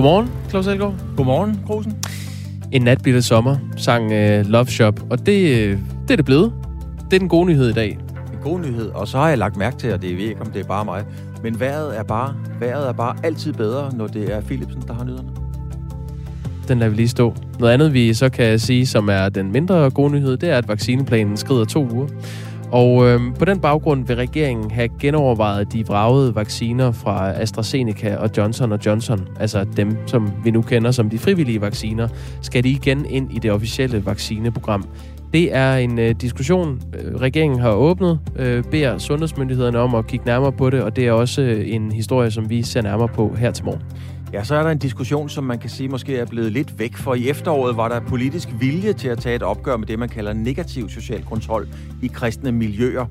Godmorgen, Claus Elgaard. Godmorgen, Krosen. En natbitte sommer sang uh, Love Shop, og det, uh, det er det blevet. Det er den gode nyhed i dag. En god nyhed, og så har jeg lagt mærke til, at det ved ikke, om det er bare mig, men vejret er bare, vejret er bare altid bedre, når det er Philipsen, der har nyderne. Den lader vi lige stå. Noget andet, vi så kan sige, som er den mindre gode nyhed, det er, at vaccineplanen skrider to uger. Og øh, på den baggrund vil regeringen have genovervejet de vragede vacciner fra AstraZeneca og Johnson Johnson, altså dem, som vi nu kender som de frivillige vacciner, skal de igen ind i det officielle vaccineprogram. Det er en øh, diskussion, øh, regeringen har åbnet, øh, beder sundhedsmyndighederne om at kigge nærmere på det, og det er også øh, en historie, som vi ser nærmere på her til morgen. Ja, så er der en diskussion, som man kan sige måske er blevet lidt væk, for i efteråret var der politisk vilje til at tage et opgør med det, man kalder negativ social kontrol i kristne miljøer.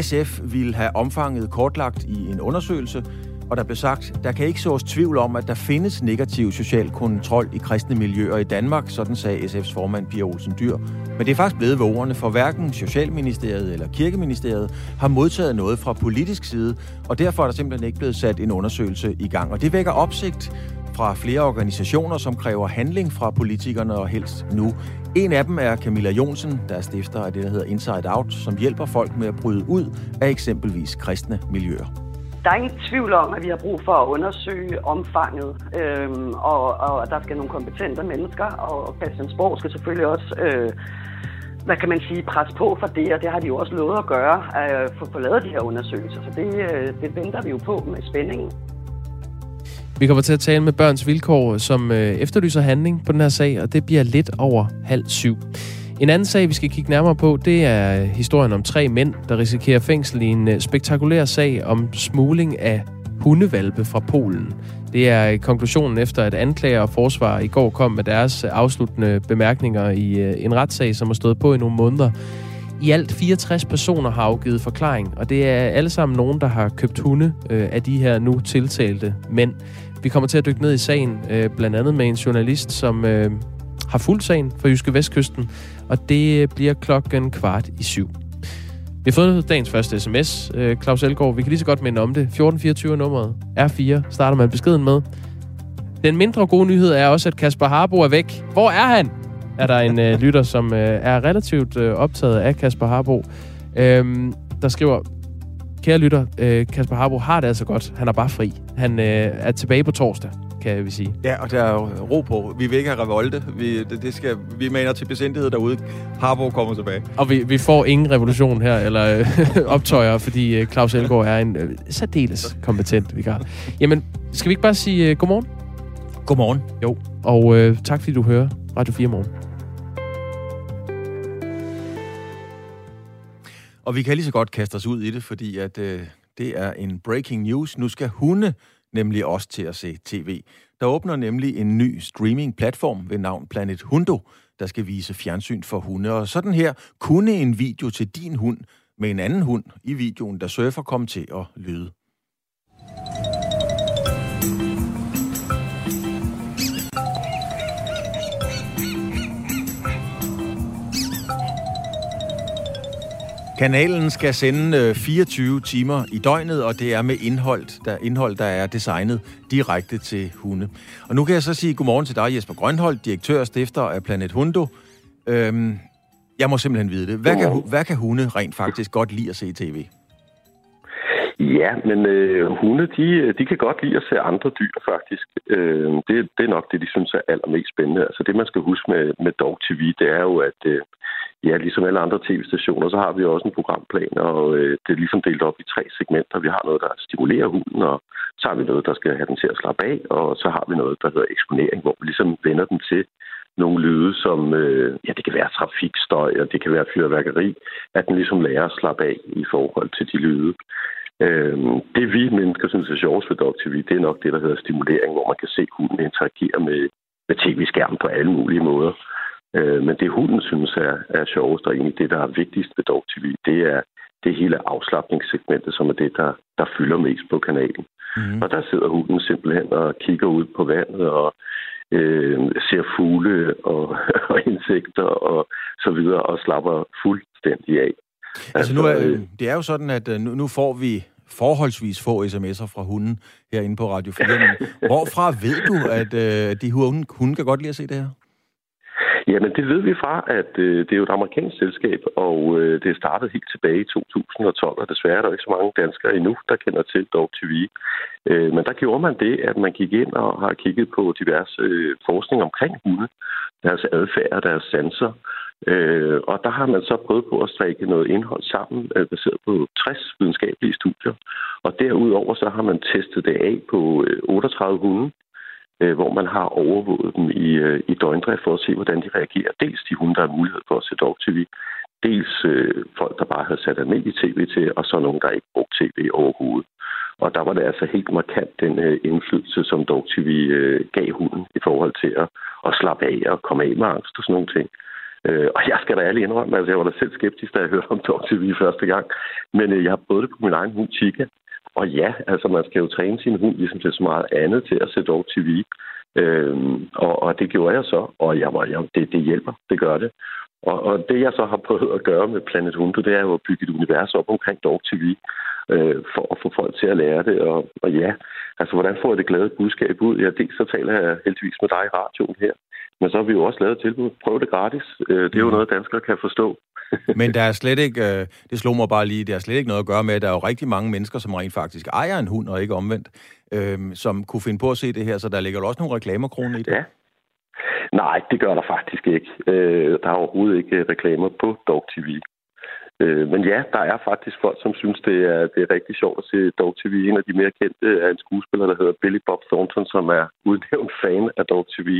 SF ville have omfanget kortlagt i en undersøgelse, og der blev sagt, der kan ikke sås tvivl om, at der findes negativ social kontrol i kristne miljøer i Danmark, sådan sagde SF's formand Pia Olsen Dyr. Men det er faktisk blevet ved ordene, for hverken Socialministeriet eller Kirkeministeriet har modtaget noget fra politisk side, og derfor er der simpelthen ikke blevet sat en undersøgelse i gang. Og det vækker opsigt fra flere organisationer, som kræver handling fra politikerne og helst nu. En af dem er Camilla Jonsen, der er stifter af det, der hedder Inside Out, som hjælper folk med at bryde ud af eksempelvis kristne miljøer. Der er ingen tvivl om, at vi har brug for at undersøge omfanget, øhm, og, og der skal nogle kompetente mennesker, og Christiansborg skal selvfølgelig også, øh, hvad kan man sige, presse på for det, og det har de jo også lovet at gøre, øh, at få lavet de her undersøgelser, så det, øh, det venter vi jo på med spændingen. Vi kommer til at tale med Børns Vilkår, som øh, efterlyser handling på den her sag, og det bliver lidt over halv syv. En anden sag, vi skal kigge nærmere på, det er historien om tre mænd, der risikerer fængsel i en øh, spektakulær sag om smugling af hundevalpe fra Polen. Det er øh, konklusionen efter, at anklager og forsvar i går kom med deres øh, afsluttende bemærkninger i en retssag, som har stået på i nogle måneder. I alt 64 personer har afgivet forklaring, og det er alle sammen nogen, der har købt hunde af de her nu tiltalte mænd. Vi kommer til at dykke ned i sagen, blandt andet med en journalist, som har fuldt sagen for Jyske Vestkysten, og det bliver klokken kvart i syv. Vi har fået dagens første sms, øh, Claus Elgaard. Vi kan lige så godt minde om det. 1424 nummeret R4 starter man beskeden med. Den mindre gode nyhed er også, at Kasper Harbo er væk. Hvor er han? Er der en øh, lytter, som øh, er relativt øh, optaget af Kasper Harbo, øh, der skriver, kære lytter, øh, Kasper Harbo har det altså godt. Han er bare fri. Han øh, er tilbage på torsdag kan vi sige. Ja, og der er jo ro på. Vi vil ikke have revolte. Vi, det, det skal, vi mener til besindighed derude. Harbo kommer tilbage. Og vi, vi får ingen revolution her, eller øh, optøjer, fordi øh, Claus Elgaard er en øh, særdeles kompetent vikar. Jamen, skal vi ikke bare sige øh, godmorgen? Godmorgen. Jo, og øh, tak fordi du hører Radio 4 morgen. Og vi kan lige så godt kaste os ud i det, fordi at øh, det er en breaking news. Nu skal hunde nemlig også til at se tv. Der åbner nemlig en ny streaming-platform ved navn Planet Hundo, der skal vise fjernsyn for hunde. Og sådan her kunne en video til din hund med en anden hund i videoen, der surfer, komme til at lyde. Kanalen skal sende 24 øh, timer i døgnet, og det er med indhold, der, indhold, der er designet direkte til hunde. Og nu kan jeg så sige godmorgen til dig, Jesper Grønholdt, direktør og stifter af Planet Hundo. Øhm, jeg må simpelthen vide det. Hvad kan, hvad kan hunde rent faktisk godt lide at se i tv? Ja, men øh, hunde, de, de kan godt lide at se andre dyr, faktisk. Øh, det, det er nok det, de synes er allermest spændende. Altså det, man skal huske med, med Dog TV, det er jo, at øh, ja, ligesom alle andre tv-stationer, så har vi også en programplan, og øh, det er ligesom delt op i tre segmenter. Vi har noget, der stimulerer hunden, og så har vi noget, der skal have den til at slappe af, og så har vi noget, der hedder eksponering, hvor vi ligesom vender den til nogle lyde, som, øh, ja, det kan være trafikstøj, og det kan være fyrværkeri, at den ligesom lærer at slappe af i forhold til de lyde. Øh, det vi mennesker synes er sjovest ved Dog TV, det er nok det, der hedder stimulering, hvor man kan se hunden interagere med, med tv-skærmen på alle mulige måder. Øh, men det hunden synes er, er sjovest, og egentlig det, der er vigtigst ved Dog TV, det er det hele afslappningssegmentet, som er det, der, der fylder mest på kanalen. Mm. Og der sidder hunden simpelthen og kigger ud på vandet og øh, ser fugle og, og insekter og så videre og slapper fuldstændig af. Altså nu er, altså, øh, det er jo sådan, at øh, nu, nu får vi forholdsvis få sms'er fra hunden herinde på Radio 4. Hvorfra ved du, at øh, de hunde, hunde kan godt lide at se det her? Jamen, det ved vi fra, at øh, det er jo et amerikansk selskab, og øh, det startede helt tilbage i 2012, og desværre er der ikke så mange danskere endnu, der kender til Dog TV. Øh, men der gjorde man det, at man gik ind og har kigget på diverse øh, forskning omkring hunde, deres adfærd og deres sanser, Øh, og der har man så prøvet på at strække noget indhold sammen, øh, baseret på 60 videnskabelige studier. Og derudover så har man testet det af på øh, 38 hunde, øh, hvor man har overvåget dem i, øh, i døgndrift for at se, hvordan de reagerer. Dels de hunde, der har mulighed for at se dog-tv, dels øh, folk, der bare havde sat almindelig tv til, og så nogen, der ikke brugte tv overhovedet. Og der var det altså helt markant den øh, indflydelse, som dog-tv øh, gav hunden i forhold til at, at slappe af og komme af med angst og sådan nogle ting. Øh, og jeg skal da ærligt indrømme, altså jeg var da selv skeptisk, da jeg hørte om dog-tv første gang. Men øh, jeg har prøvet det på min egen hund, Chica. Og ja, altså man skal jo træne sin hund ligesom til så meget andet til at se dog TV. Øhm, og, og det gjorde jeg så, og jeg var, jeg, det, det hjælper, det gør det. Og, og det jeg så har prøvet at gøre med Planet Hundo, det er jo at bygge et univers op omkring Dog TV, øh, for at få folk til at lære det. Og, og ja, altså hvordan får jeg det glade budskab ud? Ja, dels så taler jeg heldigvis med dig i radioen her, men så har vi jo også lavet tilbud. Prøv det gratis. Øh, det er jo mm. noget, danskere kan forstå. Men der er slet ikke, øh, det slog mig bare lige, der er slet ikke noget at gøre med, at der er jo rigtig mange mennesker, som rent faktisk ejer en hund, og ikke omvendt, øh, som kunne finde på at se det her, så der ligger jo også nogle reklamerkroner i det. Ja. Nej, det gør der faktisk ikke. Øh, der er overhovedet ikke reklamer på Dog TV. Øh, men ja, der er faktisk folk, som synes, det er, det er rigtig sjovt at se Dog TV. En af de mere kendte er en skuespiller, der hedder Billy Bob Thornton, som er udnævnt fan af Dog TV,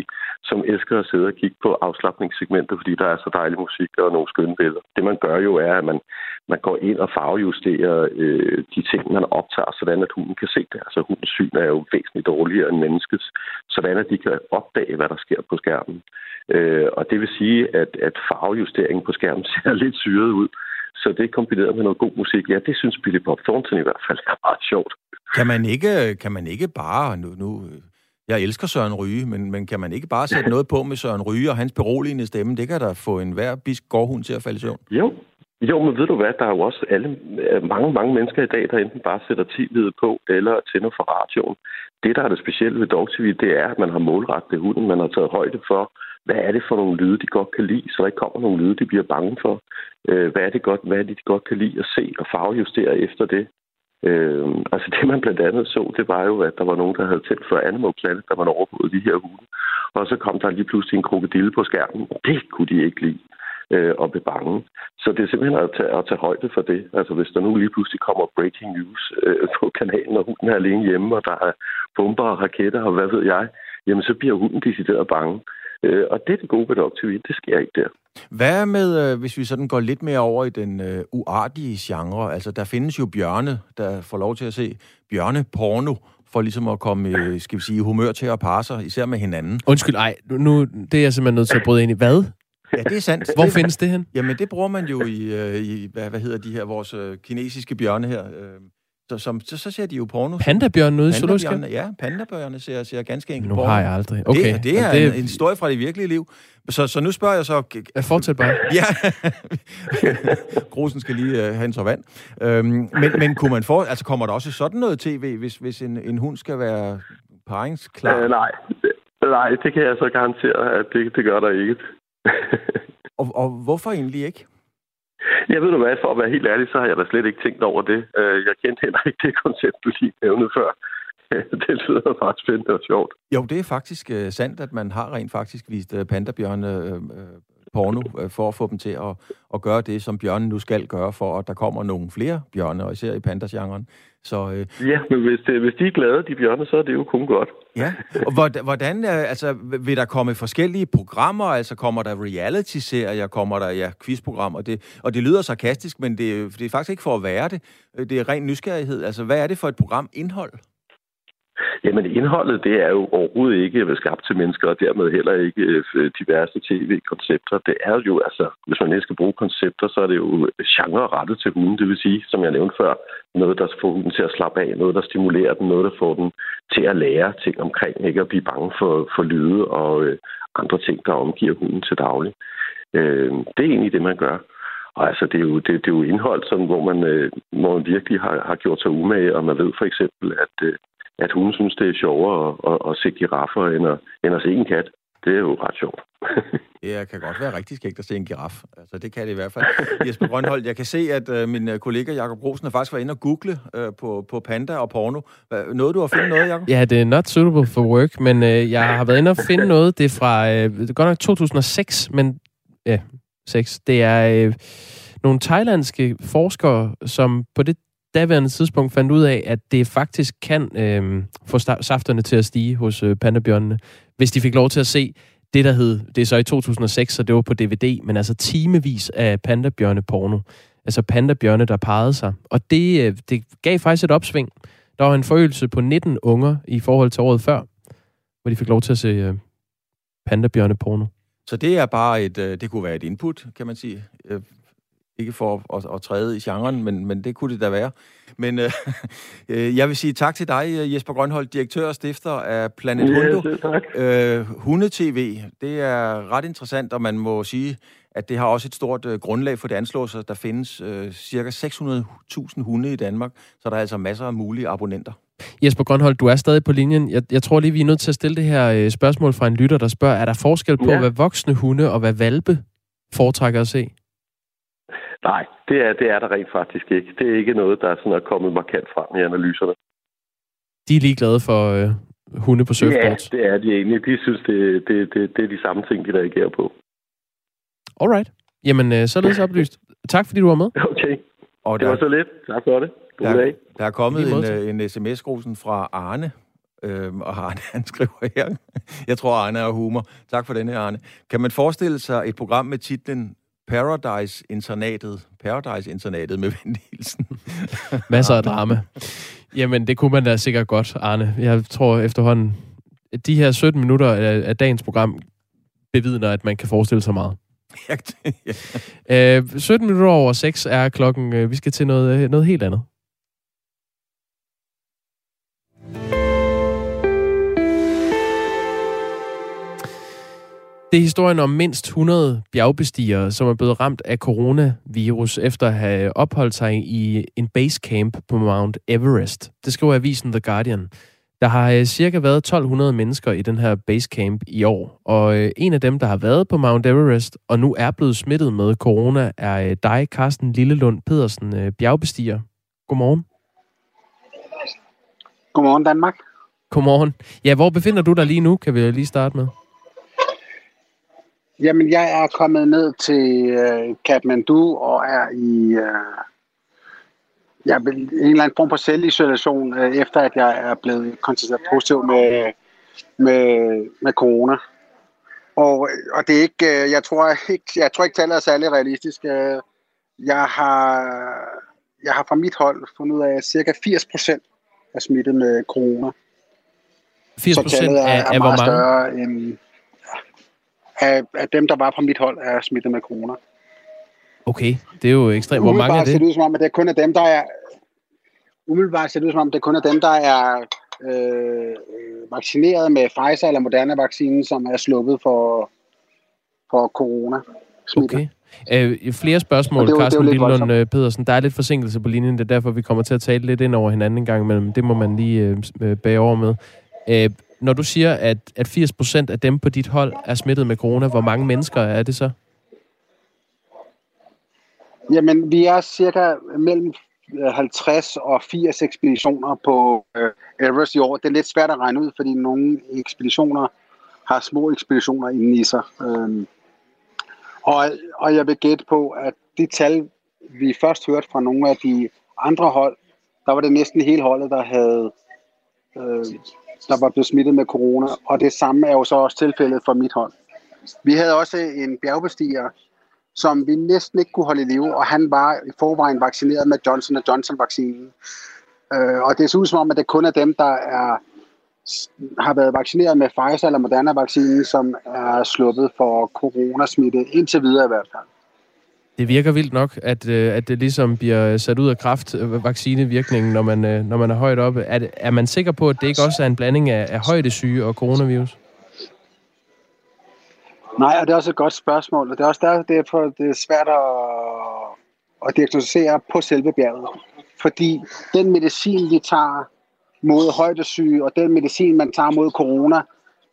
som elsker at sidde og kigge på afslappningssegmenter, fordi der er så dejlig musik og nogle skønne billeder. Det man gør jo er, at man, man går ind og farvejusterer øh, de ting, man optager, sådan at hunden kan se det. Altså hundens syn er jo væsentligt dårligere end menneskets, sådan at de kan opdage, hvad der sker på skærmen. Øh, og det vil sige, at, at farvejusteringen på skærmen ser lidt syret ud, så det kombineret med noget god musik, ja, det synes Billy Bob Thornton i hvert fald er meget sjovt. Kan man ikke, kan man ikke bare, nu, nu jeg elsker Søren Ryge, men, men kan man ikke bare sætte noget på med Søren Ryge og hans beroligende stemme? Det kan da få en hver bisk gårdhund til at falde i søvn. Jo, jo, men ved du hvad, der er jo også alle, mange, mange mennesker i dag, der enten bare sætter tv på eller tænder for radioen. Det, der er det specielle ved Dog TV, det er, at man har målrettet hunden. Man har taget højde for, hvad er det for nogle lyde, de godt kan lide, så der ikke kommer nogle lyde, de bliver bange for. Øh, hvad, er det godt, hvad er det, de godt kan lide at se og farvejustere efter det. Øh, altså det, man blandt andet så, det var jo, at der var nogen, der havde tændt for Animal Planet, der man overvågede de her hunde. Og så kom der lige pludselig en krokodille på skærmen, det kunne de ikke lide øh, og blev bange. Så det er simpelthen at tage, at tage højde for det. Altså hvis der nu lige pludselig kommer breaking news øh, på kanalen, og hunden er alene hjemme, og der er bomber og raketter, og hvad ved jeg, jamen så bliver hunden decideret bange. Øh, og det er det gode ved Doctor det sker ikke der. Hvad med, øh, hvis vi sådan går lidt mere over i den øh, uartige genre? Altså, der findes jo bjørne, der får lov til at se bjørneporno, for ligesom at komme, skal vi sige, humør til at parre sig, især med hinanden. Undskyld, ej, nu, det er jeg simpelthen nødt til at bryde ind i. Hvad? Ja, det er sandt. Hvor det, findes det hen? Jamen, det bruger man jo i, øh, i hvad, hvad hedder de her, vores øh, kinesiske bjørne her. Øh, så, som, så, så ser de jo porno. Pandabjørn ude i Zoologisk Ja, pandabjørne ser, ser ganske enkelt Nu har jeg aldrig. Okay. Det, det er det... En, en historie fra det virkelige liv. Så, så nu spørger jeg så... Jeg fortsætter bare. ja. Grusen skal lige uh, have en så vand. Øhm, men, men kunne man få... Altså, kommer der også sådan noget tv, hvis, hvis en, en hund skal være paringsklar? Øh, nej. Nej, det kan jeg så garantere, at det, det gør der ikke. og, og hvorfor egentlig ikke? Jeg ved du hvad, for at være helt ærlig, så har jeg da slet ikke tænkt over det. Øh, jeg kendte heller ikke det koncept, du lige nævnte før. Det lyder faktisk spændende og sjovt. Jo, det er faktisk øh, sandt, at man har rent faktisk vist øh, pandabjørne porno for at få dem til at, at gøre det, som bjørnen nu skal gøre, for at der kommer nogle flere bjørne, og især i pandasgenren. Så, uh, ja, men hvis, det, hvis de er glade, de bjørne, så er det jo kun godt. Ja, og hvordan, uh, altså, vil der komme forskellige programmer, altså kommer der reality-serier, kommer der ja, quizprogrammer, det, og det lyder sarkastisk, men det, det er faktisk ikke for at være det. Det er ren nysgerrighed. Altså, hvad er det for et program indhold? Jamen indholdet, det er jo overhovedet ikke øh, skabt til mennesker, og dermed heller ikke øh, øh, diverse tv-koncepter. Det er jo, altså, hvis man ikke skal bruge koncepter, så er det jo genre rettet til hunden. Det vil sige, som jeg nævnte før, noget, der får hunden til at slappe af, noget, der stimulerer den, noget, der får den til at lære ting omkring, ikke at blive bange for, for lyde og øh, andre ting, der omgiver hunden til daglig. Øh, det er egentlig det, man gør. Og altså, det er jo, det, det er jo indhold, sådan, hvor, man, øh, hvor man virkelig har, har gjort sig umage, og man ved for eksempel, at, øh, at hun synes, det er sjovere at, at, at se giraffer, end at, end at se en kat. Det er jo ret sjovt. det kan godt være rigtig skægt at se en giraf. Altså, det kan det i hvert fald. Jesper Grønholdt, jeg kan se, at øh, min øh, kollega Jakob Rosen har faktisk været inde og google øh, på, på panda og porno. Noget du har fundet noget, Jakob? Ja, det er not suitable for work, men øh, jeg har været inde og finde noget. Det er fra, øh, det er godt nok 2006, men ja, 6. Det er øh, nogle thailandske forskere, som på det daværende tidspunkt fandt ud af, at det faktisk kan øh, få safterne til at stige hos øh, pandabjørnene, hvis de fik lov til at se det, der hed, det er så i 2006, så det var på DVD, men altså timevis af pandabjørne porno. Altså pandabjørne, der parrede sig. Og det, øh, det gav faktisk et opsving. Der var en forøgelse på 19 unger i forhold til året før, hvor de fik lov til at se øh, pandabjørne porno. Så det er bare et, øh, det kunne være et input, kan man sige. Øh, Øh, ikke for at, at træde i genren, men, men det kunne det da være. Men øh, øh jeg vil sige tak til dig, Jesper Grønholdt, direktør og stifter af Planet yes, Hundo. tak. Øh, Hunde-TV, det er ret interessant, og man må sige, at det har også et stort øh, grundlag for det anslås, at der findes øh, cirka 600.000 hunde i Danmark, så der er altså masser af mulige abonnenter. Jesper Grønholdt, du er stadig på linjen. Jeg, jeg tror lige, vi er nødt til at stille det her øh, spørgsmål fra en lytter, der spørger, er der forskel på, ja. hvad voksne hunde og hvad valpe foretrækker at se? Nej, det er, det er der rent faktisk ikke. Det er ikke noget, der sådan er kommet markant frem i analyserne. De er ligeglade for øh, hunde på surfboard? Ja, det er de egentlig. De synes, det, det, det, det er de samme ting, de reagerer på. Alright. Jamen, øh, således oplyst. Tak, fordi du var med. Okay. Og det der, var så lidt. Tak for det. God der, dag. Der er kommet en, øh, en sms-grusen fra Arne, Øhm, og Arne, han skriver her, jeg tror, Arne er humor. Tak for denne, Arne. Kan man forestille sig et program med titlen Paradise-internatet. Paradise-internatet med Vendilsen. Masser af drama. Jamen, det kunne man da sikkert godt, Arne. Jeg tror efterhånden, at de her 17 minutter af, dagens program bevidner, at man kan forestille sig meget. ja. øh, 17 minutter over 6 er klokken. Øh, vi skal til noget, øh, noget helt andet. Det er historien om mindst 100 bjergbestigere, som er blevet ramt af coronavirus efter at have opholdt sig i en basecamp på Mount Everest. Det skriver avisen The Guardian. Der har øh, cirka været 1200 mennesker i den her basecamp i år, og øh, en af dem, der har været på Mount Everest og nu er blevet smittet med corona, er øh, dig, Carsten Lillelund Pedersen, bjergbestiger. Godmorgen. Godmorgen, Danmark. Godmorgen. Ja, hvor befinder du dig lige nu, kan vi lige starte med? Jamen, jeg er kommet ned til øh, Kathmandu og er i øh, jeg er en eller anden form for selvisolation, øh, efter at jeg er blevet konstateret positiv med, med, med corona. Og, og det er ikke, øh, jeg tror ikke, jeg tror ikke tallet er særlig realistisk. Øh, jeg har, jeg har fra mit hold fundet ud af, at cirka 80 procent er smittet med corona. 80 procent af, af, af hvor mange? Større end, af, af dem, der var på mit hold, er smittet med corona. Okay, det er jo ekstremt. Hvor mange er det? ser det ud som om, at det kun er dem, der er... Umiddelbart ser det ud som om, det kun er dem, der er øh, vaccineret med Pfizer eller Moderna-vaccinen, som er sluppet for, for corona. Okay. Øh, flere spørgsmål, det Carsten Lillund øh, Pedersen. Der er lidt forsinkelse på linjen, det er derfor, vi kommer til at tale lidt ind over hinanden en gang imellem. Det må man lige øh, øh bage over med. Øh, når du siger, at, at 80% af dem på dit hold er smittet med corona, hvor mange mennesker er det så? Jamen, vi er cirka mellem øh, 50 og 80 ekspeditioner på øh, Everest i år. Det er lidt svært at regne ud, fordi nogle ekspeditioner har små ekspeditioner inde i sig. Øhm, og, og jeg vil gætte på, at de tal, vi først hørte fra nogle af de andre hold, der var det næsten hele holdet, der havde øh, der var blevet smittet med corona, og det samme er jo så også tilfældet for mit hold. Vi havde også en bjergbestiger, som vi næsten ikke kunne holde i live, og han var i forvejen vaccineret med Johnson Johnson-vaccinen. Øh, og det ser ud som om, at det kun er dem, der er, har været vaccineret med Pfizer eller Moderna-vaccinen, som er sluppet for coronasmitte, indtil videre i hvert fald. Det virker vildt nok, at, øh, at det ligesom bliver sat ud af kraft, øh, vaccinevirkningen, når man, øh, når man er højt oppe. Er, er man sikker på, at det ikke også er en blanding af, af højdesyge og coronavirus? Nej, og det er også et godt spørgsmål, og det er også der, det er, det er svært at at diagnostisere på selve bjerget. Fordi den medicin, vi tager mod højdesyge, og den medicin, man tager mod corona,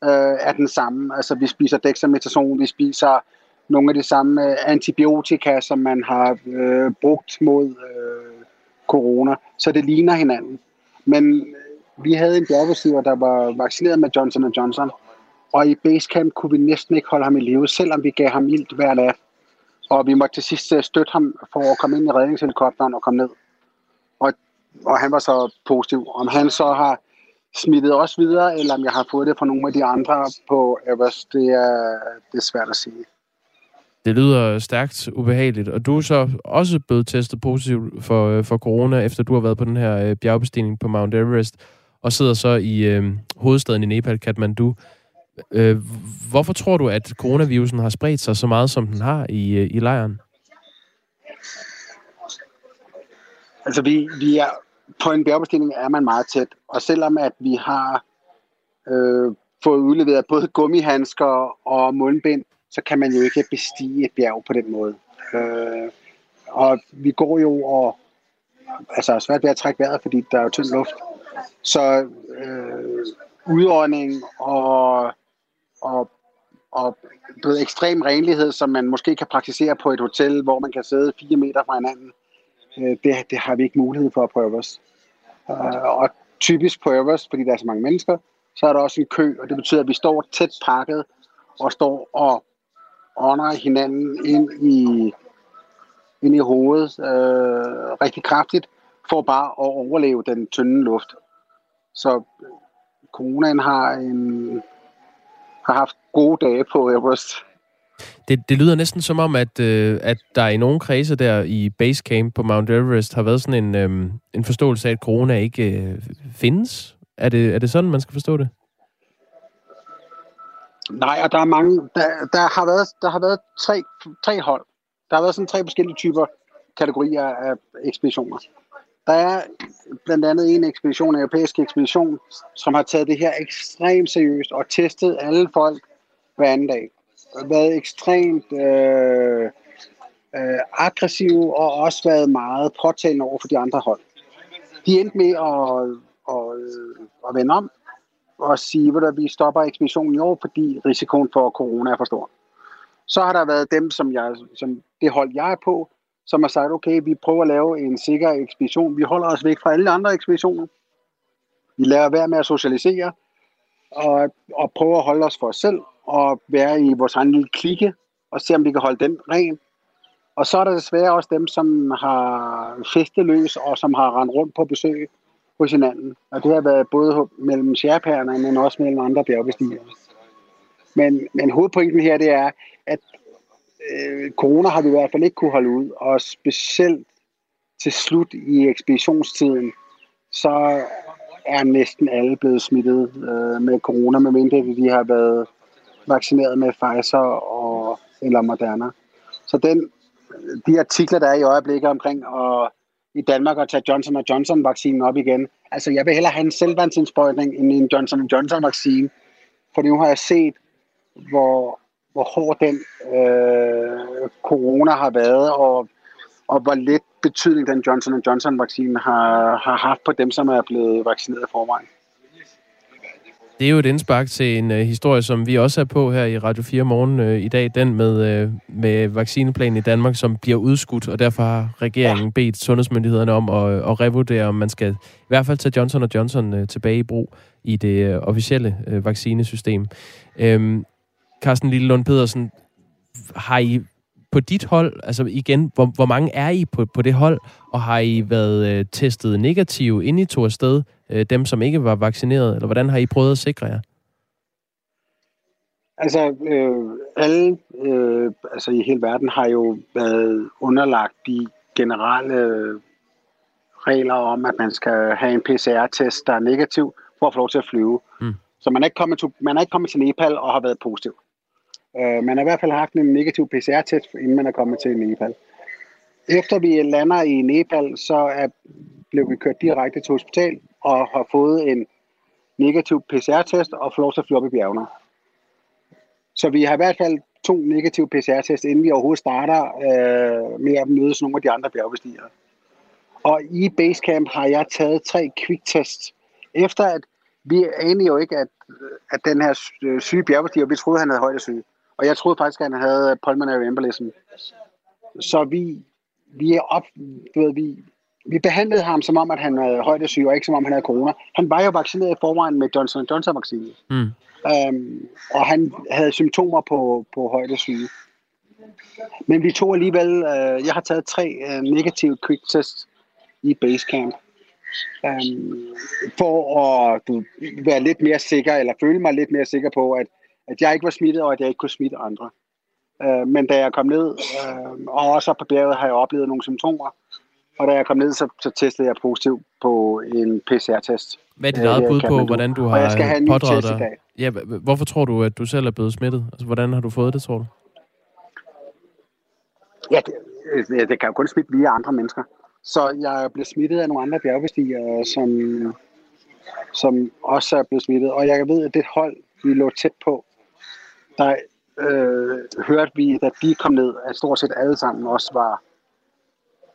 øh, er den samme. Altså vi spiser dexamethason, vi spiser nogle af de samme øh, antibiotika, som man har øh, brugt mod øh, corona. Så det ligner hinanden. Men øh, vi havde en bjergbestiger, der var vaccineret med Johnson Johnson, og i basecamp kunne vi næsten ikke holde ham i live, selvom vi gav ham ilt hver nat. Og vi måtte til sidst øh, støtte ham for at komme ind i redningshelikopteren og komme ned. Og, og han var så positiv. Om han så har smittet os videre, eller om jeg har fået det fra nogle af de andre på Everest, det er, det er svært at sige. Det lyder stærkt ubehageligt, og du er så også blevet testet positiv for, øh, for corona, efter du har været på den her øh, bjergbestigning på Mount Everest, og sidder så i øh, hovedstaden i Nepal, Kathmandu. Øh, hvorfor tror du, at coronavirusen har spredt sig så meget, som den har i, øh, i lejren? Altså, vi, vi er, på en bjergbestigning er man meget tæt, og selvom at vi har øh, fået udleveret både gummihandsker og mundbind, så kan man jo ikke bestige et bjerg på den måde. Øh, og vi går jo og altså er svært ved at trække vejret, fordi der er jo tynd luft. Så øh, udånding og, og, og ved, ekstrem renlighed, som man måske kan praktisere på et hotel, hvor man kan sidde fire meter fra hinanden, øh, det, det har vi ikke mulighed for at prøve os. Øh, og typisk på Everest, fordi der er så mange mennesker, så er der også en kø, og det betyder, at vi står tæt pakket og står og ånder hinanden ind i, ind i hovedet øh, rigtig kraftigt, for bare at overleve den tynde luft. Så øh, coronaen har, en, har haft gode dage på Everest. Det, det lyder næsten som om, at, øh, at der i nogle kredse der i Basecamp på Mount Everest har været sådan en, øh, en forståelse af, at corona ikke øh, findes. Er det, er det sådan, man skal forstå det? Nej, og der er mange, der, der har været, der har været tre, tre hold. Der har været sådan tre forskellige typer kategorier af ekspeditioner. Der er blandt andet en ekspedition, en europæisk ekspedition, som har taget det her ekstremt seriøst og testet alle folk hver anden dag. Været ekstremt øh, øh, aggressiv og også været meget påtalende over for de andre hold. De endte med at, at, at vende om og sige, at vi stopper ekspeditionen i år, fordi risikoen for corona er for stor. Så har der været dem, som, jeg, som det hold, jeg er på, som har sagt, okay, vi prøver at lave en sikker ekspedition. Vi holder os væk fra alle andre ekspeditioner. Vi lader være med at socialisere, og, og prøver at holde os for os selv, og være i vores egen lille klikke, og se, om vi kan holde den ren. Og så er der desværre også dem, som har festeløs, og som har rendt rundt på besøg hos hinanden. Og det har været både mellem sherpærerne, men også mellem andre bjergbestigere. Men, men hovedpointen her, det er, at øh, corona har vi i hvert fald ikke kunne holde ud, og specielt til slut i ekspeditionstiden, så er næsten alle blevet smittet øh, med corona, medmindre de har været vaccineret med Pfizer og, eller Moderna. Så den, de artikler, der er i øjeblikket omkring at i Danmark at tage Johnson Johnson-vaccinen op igen. Altså, jeg vil hellere have en selvvandsindsprøjtning end en Johnson Johnson-vaccine. For nu har jeg set, hvor, hvor hård den øh, corona har været, og, og hvor lidt betydning den Johnson Johnson-vaccine har, har haft på dem, som er blevet vaccineret i forvejen. Det er jo et indspark til en uh, historie, som vi også er på her i Radio 4 morgen uh, i dag. Den med, uh, med vaccineplanen i Danmark, som bliver udskudt, og derfor har regeringen ja. bedt sundhedsmyndighederne om at, at revurdere, om man skal i hvert fald tage Johnson Johnson uh, tilbage i brug i det uh, officielle uh, vaccinesystem. Um, Carsten Lillelund Pedersen, har I på dit hold, altså igen, hvor, hvor mange er I på, på det hold, og har I været øh, testet negative, inden I tog afsted, øh, dem som ikke var vaccineret, eller hvordan har I prøvet at sikre jer? Altså, øh, alle øh, altså i hele verden har jo været underlagt de generelle regler om, at man skal have en PCR-test, der er negativ, for at få lov til at flyve. Mm. Så man er, ikke kommet til, man er ikke kommet til Nepal og har været positiv. Øh, man har i hvert fald haft en negativ PCR-test, inden man er kommet til Nepal. Efter vi lander i Nepal, så er, blev vi kørt direkte til hospital og har fået en negativ PCR-test og får lov til at flyve op i bjergene. Så vi har i hvert fald to negative PCR-test, inden vi overhovedet starter øh, med at møde nogle af de andre bjergbestigere. Og i Basecamp har jeg taget tre quick-tests, efter at vi anede jo ikke, at, at den her syge bjergbestiger, vi troede, han havde højdesyge. Og jeg troede faktisk, at han havde pulmonary embolism. Så vi, vi er op, ved, vi, vi behandlede ham som om, at han havde højdesyge, og ikke som om, han havde corona. Han var jo vaccineret i forvejen med Johnson Johnson-vaccinen. Mm. Um, og han havde symptomer på, på højdesyge. Men vi tog alligevel, uh, jeg har taget tre uh, negative quick tests i Basecamp. Um, for at du, være lidt mere sikker, eller føle mig lidt mere sikker på, at, at jeg ikke var smittet, og at jeg ikke kunne smitte andre. Uh, men da jeg kom ned, uh, og også på bjerget, har jeg oplevet nogle symptomer. Og da jeg kom ned, så, så testede jeg positiv på en PCR-test. Hvad er dit eget bud på, hvordan du har jeg skal have pådraget dig? Ja, hvorfor tror du, at du selv er blevet smittet? Altså, hvordan har du fået det, tror du? Ja, det, det kan jo kun smitte via andre mennesker. Så jeg blev smittet af nogle andre bjergbestigere, som, som også er blevet smittet. Og jeg ved, at det hold, vi lå tæt på, der øh, hørte vi, da de kom ned, at stort set alle sammen også var,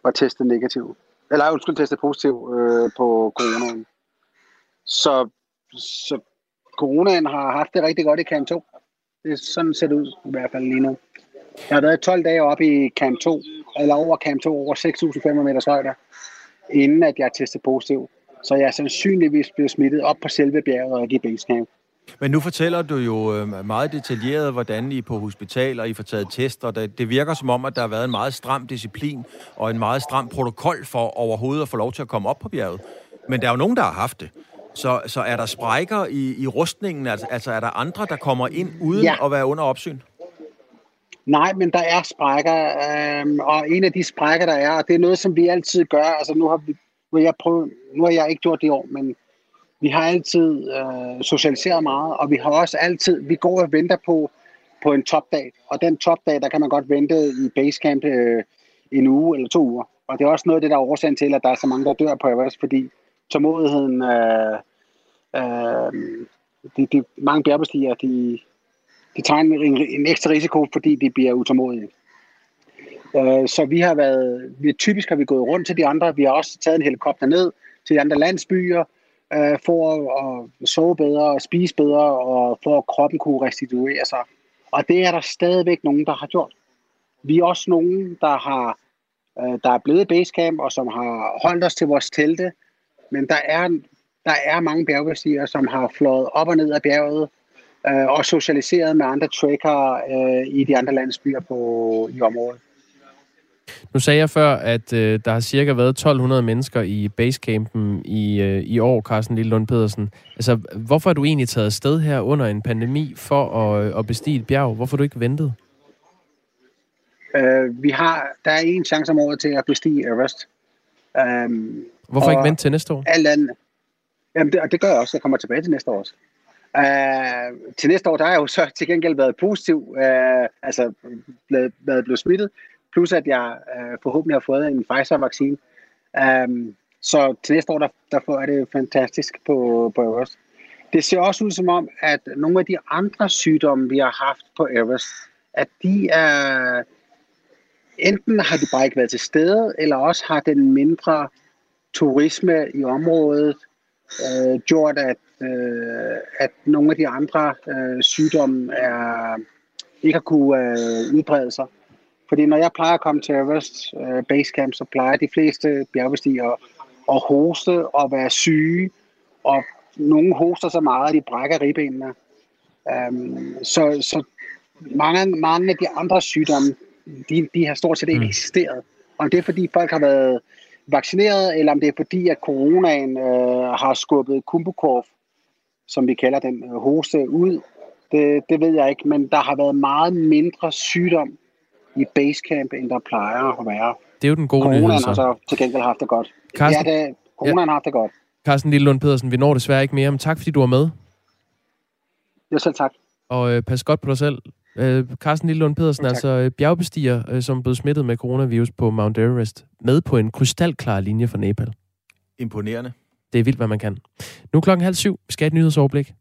var testet negativ. Eller undskyld, testet positiv øh, på coronaen. Så, så coronaen har haft det rigtig godt i Camp 2. Det er sådan det ud i hvert fald lige nu. Jeg har været 12 dage oppe i Camp 2, eller over Camp 2, over 6.500 meters højde, inden at jeg testede positiv. Så jeg er sandsynligvis blevet smittet op på selve bjerget og ikke i basecamp. Men nu fortæller du jo øh, meget detaljeret, hvordan I på hospitaler I får taget tester. Det virker som om, at der har været en meget stram disciplin og en meget stram protokol for overhovedet at få lov til at komme op på bjerget. Men der er jo nogen, der har haft det. Så, så er der sprækker i, i rustningen? Altså, altså er der andre, der kommer ind uden ja. at være under opsyn? Nej, men der er sprækker, øhm, og en af de sprækker, der er, og det er noget, som vi altid gør, altså nu har, vi, nu har, jeg, prøvet, nu har jeg ikke gjort det i år, men vi har altid øh, socialiseret meget, og vi har også altid, vi går og venter på, på en topdag, og den topdag, der kan man godt vente i basecamp øh, en uge eller to uger. Og det er også noget af det, der er årsagen til, at der er så mange, der dør på Everest, fordi tålmodigheden, øh, øh, de, de, mange bjergbestigere, de, de tager en, en, en ekstra risiko, fordi de bliver utålmodige. Øh, så vi har været, vi, typisk har vi gået rundt til de andre, vi har også taget en helikopter ned til de andre landsbyer, øh, for at, at sove bedre og spise bedre, og for at kroppen kunne restituere sig. Og det er der stadigvæk nogen, der har gjort. Vi er også nogen, der har øh, der er blevet basecamp, og som har holdt os til vores telte. Men der er, der er mange bjergbestigere, som har flået op og ned af bjerget, øh, og socialiseret med andre trekkere øh, i de andre landsbyer på, i området. Nu sagde jeg før, at øh, der har cirka været 1200 mennesker i basecampen i, øh, i år, Carsten Lille Lund Pedersen. Altså, hvorfor er du egentlig taget sted her under en pandemi for at, at bestige et bjerg? Hvorfor har du ikke ventet? Øh, vi har, der er en chance om året til at bestige Everest. Um, Hvorfor ikke vente til næste år? Alt andet, jamen det, det gør jeg også. Jeg kommer tilbage til næste år også. Uh, til næste år, der har jeg jo så til gengæld været positiv, uh, altså blevet, været blevet smittet, plus at jeg øh, forhåbentlig har fået en Pfizer-vaccine. Um, så til næste år, der, der er det fantastisk på, på Everest. Det ser også ud som om, at nogle af de andre sygdomme, vi har haft på Everest, at de er, enten har de bare ikke været til stede, eller også har den mindre turisme i området øh, gjort, at, øh, at nogle af de andre øh, sygdomme er, ikke har kunne øh, udbrede sig. Fordi når jeg plejer at komme til Everest øh, Basecamp, så plejer de fleste bjergbestigere at hoste og være syge, og nogle hoster så meget, at de brækker ribbenene. Um, så, så mange, mange af de andre sygdomme, de, de har stort set ikke mm. eksisteret. Om det er fordi folk har været vaccineret, eller om det er fordi, at coronaen øh, har skubbet Kumbukorf, som vi kalder den, øh, hoste ud, det, det ved jeg ikke, men der har været meget mindre sygdom i Basecamp, end der plejer at være. Det er jo den gode Coronaen nyhed, så. har så til gengæld haft det godt. Carsten, ja, det, coronaen ja. har haft det godt. Carsten Lillund Pedersen, vi når desværre ikke mere, men tak fordi du var med. Ja, selv tak. Og øh, pas godt på dig selv. Øh, Carsten Lillund Pedersen, ja, altså øh, bjergbestiger, øh, som blev smittet med coronavirus på Mount Everest, med på en krystalklar linje fra Nepal. Imponerende. Det er vildt, hvad man kan. Nu klokken halv syv. Vi skal have et nyhedsoverblik.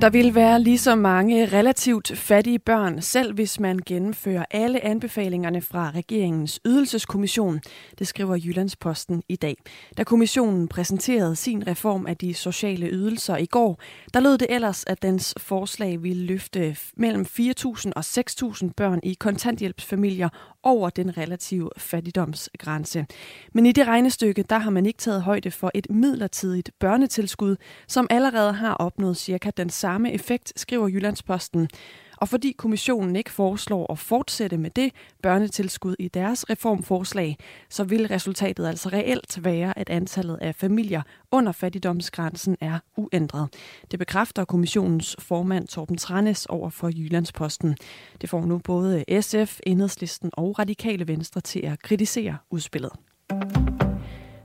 Der vil være lige så mange relativt fattige børn, selv hvis man gennemfører alle anbefalingerne fra regeringens ydelseskommission, det skriver Jyllandsposten i dag. Da kommissionen præsenterede sin reform af de sociale ydelser i går, der lød det ellers, at dens forslag ville løfte mellem 4.000 og 6.000 børn i kontanthjælpsfamilier over den relative fattigdomsgrænse. Men i det regnestykke, der har man ikke taget højde for et midlertidigt børnetilskud, som allerede har opnået cirka den samme effekt, skriver Jyllandsposten. Og fordi kommissionen ikke foreslår at fortsætte med det børnetilskud i deres reformforslag, så vil resultatet altså reelt være, at antallet af familier under fattigdomsgrænsen er uændret. Det bekræfter kommissionens formand Torben Tranæs over for Jyllandsposten. Det får nu både SF, Enhedslisten og Radikale Venstre til at kritisere udspillet.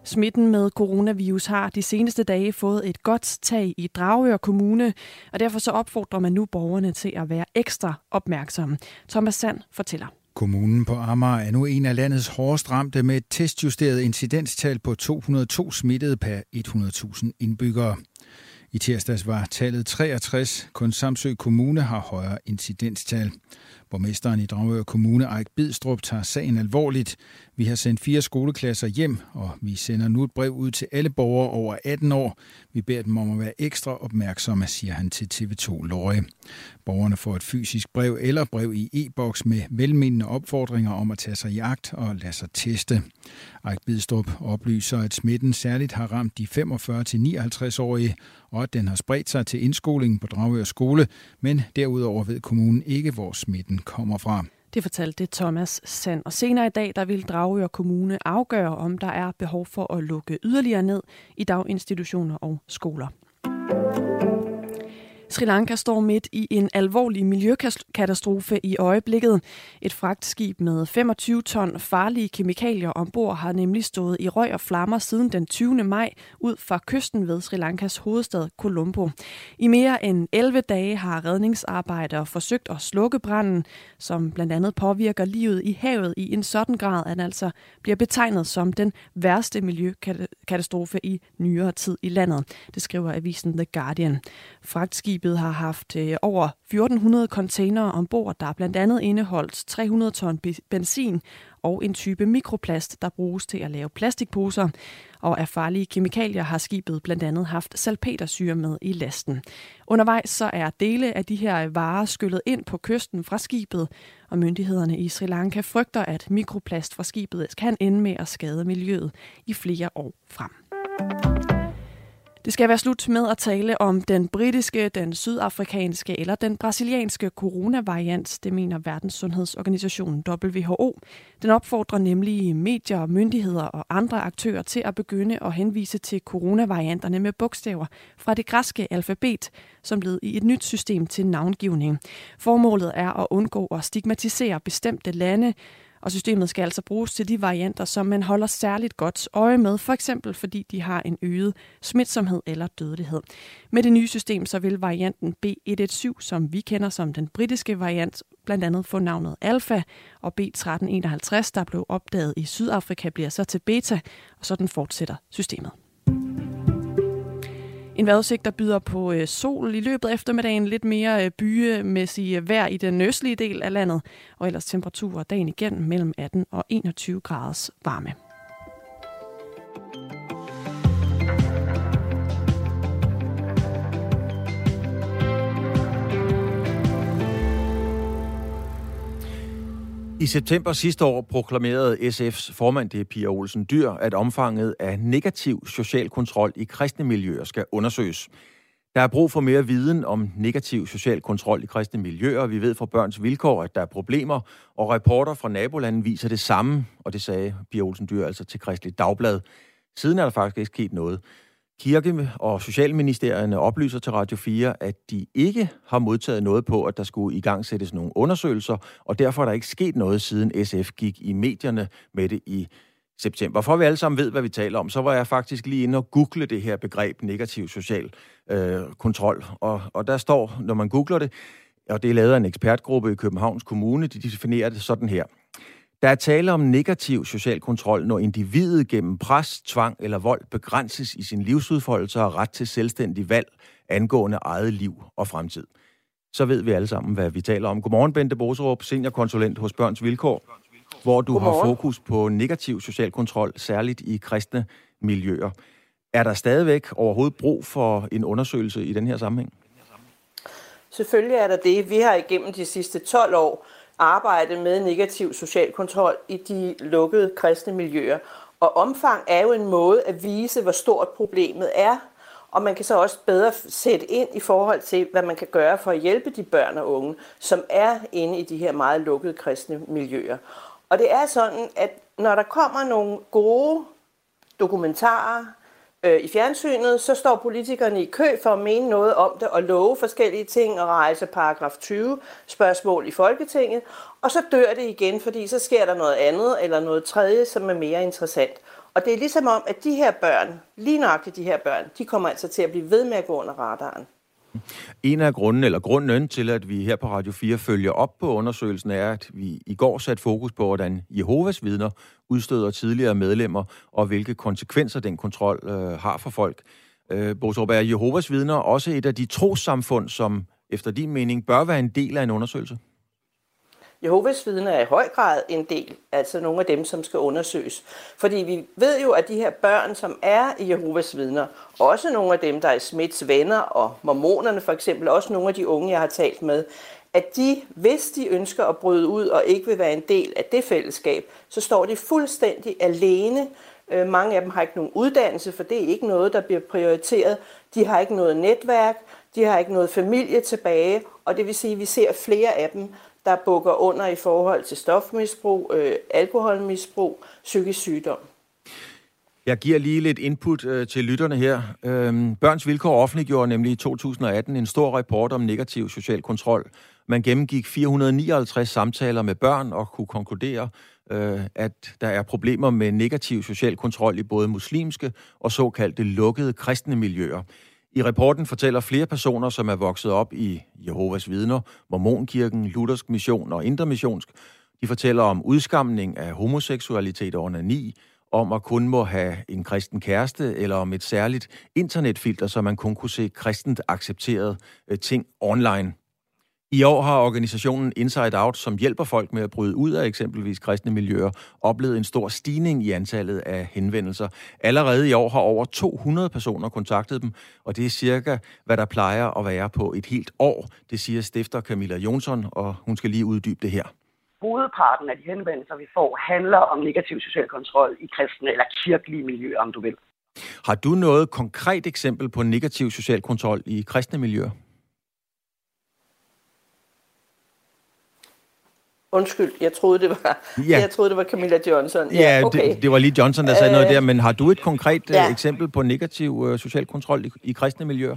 Smitten med coronavirus har de seneste dage fået et godt tag i Dragør Kommune, og derfor så opfordrer man nu borgerne til at være ekstra opmærksomme. Thomas Sand fortæller. Kommunen på Amager er nu en af landets hårdest ramte med et testjusteret incidenstal på 202 smittede per 100.000 indbyggere. I tirsdags var tallet 63. Kun Samsø Kommune har højere incidenstal. Borgmesteren i Dragør Kommune, Eik Bidstrup, tager sagen alvorligt. Vi har sendt fire skoleklasser hjem, og vi sender nu et brev ud til alle borgere over 18 år. Vi beder dem om at være ekstra opmærksomme, siger han til TV2 Løje. Borgerne får et fysisk brev eller brev i e-boks med velmenende opfordringer om at tage sig i agt og lade sig teste. Eik Bidstrup oplyser, at smitten særligt har ramt de 45-59-årige, og at den har spredt sig til indskolingen på Dragør Skole, men derudover ved kommunen ikke, hvor smitten kommer fra. Det fortalte Thomas Sand. Og senere i dag, der vil Dragør Kommune afgøre, om der er behov for at lukke yderligere ned i daginstitutioner og skoler. Sri Lanka står midt i en alvorlig miljøkatastrofe i øjeblikket. Et fragtskib med 25 ton farlige kemikalier ombord har nemlig stået i røg og flammer siden den 20. maj ud fra kysten ved Sri Lankas hovedstad Colombo. I mere end 11 dage har redningsarbejdere forsøgt at slukke branden, som blandt andet påvirker livet i havet i en sådan grad, at den altså bliver betegnet som den værste miljøkatastrofe i nyere tid i landet. Det skriver avisen The Guardian. Fragtskib Skibet har haft øh, over 1400 containere ombord, der blandt andet indeholdt 300 ton benzin og en type mikroplast, der bruges til at lave plastikposer. Og af farlige kemikalier har skibet blandt andet haft salpetersyre med i lasten. Undervejs så er dele af de her varer skyllet ind på kysten fra skibet, og myndighederne i Sri Lanka frygter, at mikroplast fra skibet kan ende med at skade miljøet i flere år frem. Det skal være slut med at tale om den britiske, den sydafrikanske eller den brasilianske coronavariant, det mener Verdenssundhedsorganisationen WHO. Den opfordrer nemlig medier, myndigheder og andre aktører til at begynde at henvise til coronavarianterne med bogstaver fra det græske alfabet, som led i et nyt system til navngivning. Formålet er at undgå at stigmatisere bestemte lande, og systemet skal altså bruges til de varianter, som man holder særligt godt øje med, for eksempel fordi de har en øget smitsomhed eller dødelighed. Med det nye system så vil varianten B117, som vi kender som den britiske variant, blandt andet få navnet Alpha, og B1351, der blev opdaget i Sydafrika, bliver så til beta, og sådan fortsætter systemet. En vejrudsigt, der byder på øh, sol i løbet af eftermiddagen, lidt mere øh, byemæssig øh, vejr i den østlige del af landet, og ellers temperaturer dagen igen mellem 18 og 21 graders varme. I september sidste år proklamerede SF's formand, det er Pia Olsen Dyr, at omfanget af negativ social kontrol i kristne miljøer skal undersøges. Der er brug for mere viden om negativ social kontrol i kristne miljøer. Vi ved fra børns vilkår, at der er problemer, og rapporter fra nabolanden viser det samme, og det sagde Pia Olsen Dyr altså til Kristelig Dagblad. Siden er der faktisk ikke sket noget. Kirke- og Socialministerierne oplyser til Radio 4, at de ikke har modtaget noget på, at der skulle i gang sættes nogle undersøgelser, og derfor er der ikke sket noget, siden SF gik i medierne med det i september. For at vi alle sammen ved, hvad vi taler om, så var jeg faktisk lige inde og google det her begreb negativ social øh, kontrol. Og, og der står, når man googler det, og det er lavet af en ekspertgruppe i Københavns Kommune, de definerer det sådan her. Der er tale om negativ social kontrol, når individet gennem pres, tvang eller vold begrænses i sin livsudfoldelse og ret til selvstændig valg angående eget liv og fremtid. Så ved vi alle sammen, hvad vi taler om. Godmorgen, Bente Boserup, seniorkonsulent hos Børns Vilkår, hvor du Godmorgen. har fokus på negativ social kontrol, særligt i kristne miljøer. Er der stadigvæk overhovedet brug for en undersøgelse i den her sammenhæng? Selvfølgelig er der det. Vi har igennem de sidste 12 år arbejde med negativ social kontrol i de lukkede kristne miljøer. Og omfang er jo en måde at vise, hvor stort problemet er, og man kan så også bedre sætte ind i forhold til, hvad man kan gøre for at hjælpe de børn og unge, som er inde i de her meget lukkede kristne miljøer. Og det er sådan, at når der kommer nogle gode dokumentarer, øh, i fjernsynet, så står politikerne i kø for at mene noget om det og love forskellige ting og rejse paragraf 20 spørgsmål i Folketinget, og så dør det igen, fordi så sker der noget andet eller noget tredje, som er mere interessant. Og det er ligesom om, at de her børn, lige nøjagtigt de her børn, de kommer altså til at blive ved med at gå under radaren. En af grunden, eller grunden til, at vi her på Radio 4 følger op på undersøgelsen, er, at vi i går satte fokus på, hvordan Jehovas vidner udstøder tidligere medlemmer, og hvilke konsekvenser den kontrol øh, har for folk. Øh, Bosrup, er Jehovas vidner også et af de trosamfund, som efter din mening bør være en del af en undersøgelse? Jehovas vidner er i høj grad en del, altså nogle af dem, som skal undersøges. Fordi vi ved jo, at de her børn, som er i Jehovas vidner, også nogle af dem, der er Smits venner og mormonerne for eksempel, også nogle af de unge, jeg har talt med, at de, hvis de ønsker at bryde ud og ikke vil være en del af det fællesskab, så står de fuldstændig alene. Øh, mange af dem har ikke nogen uddannelse, for det er ikke noget, der bliver prioriteret. De har ikke noget netværk, de har ikke noget familie tilbage, og det vil sige, at vi ser flere af dem, der bukker under i forhold til stofmisbrug, øh, alkoholmisbrug, psykisk sygdom. Jeg giver lige lidt input øh, til lytterne her. Øhm, Børns Vilkår offentliggjorde nemlig i 2018 en stor rapport om negativ social kontrol. Man gennemgik 459 samtaler med børn og kunne konkludere, øh, at der er problemer med negativ social kontrol i både muslimske og såkaldte lukkede kristne miljøer. I rapporten fortæller flere personer, som er vokset op i Jehovas vidner, Mormonkirken, Luthersk Mission og Intermissionsk, de fortæller om udskamning af homoseksualitet og onani, om at kun må have en kristen kæreste, eller om et særligt internetfilter, så man kun kunne se kristent accepterede øh, ting online. I år har organisationen Inside Out, som hjælper folk med at bryde ud af eksempelvis kristne miljøer, oplevet en stor stigning i antallet af henvendelser. Allerede i år har over 200 personer kontaktet dem, og det er cirka, hvad der plejer at være på et helt år. Det siger stifter Camilla Jonsson, og hun skal lige uddybe det her. Hovedparten af de henvendelser, vi får, handler om negativ social kontrol i kristne eller kirkelige miljøer, om du vil. Har du noget konkret eksempel på negativ social kontrol i kristne miljøer? Undskyld, jeg troede, det var, ja. jeg troede, det var Camilla Johnson. Ja, ja okay. det, det var lige Johnson, der sagde øh, noget der, men har du et konkret øh, ja. eksempel på negativ uh, social kontrol i, i kristne miljøer?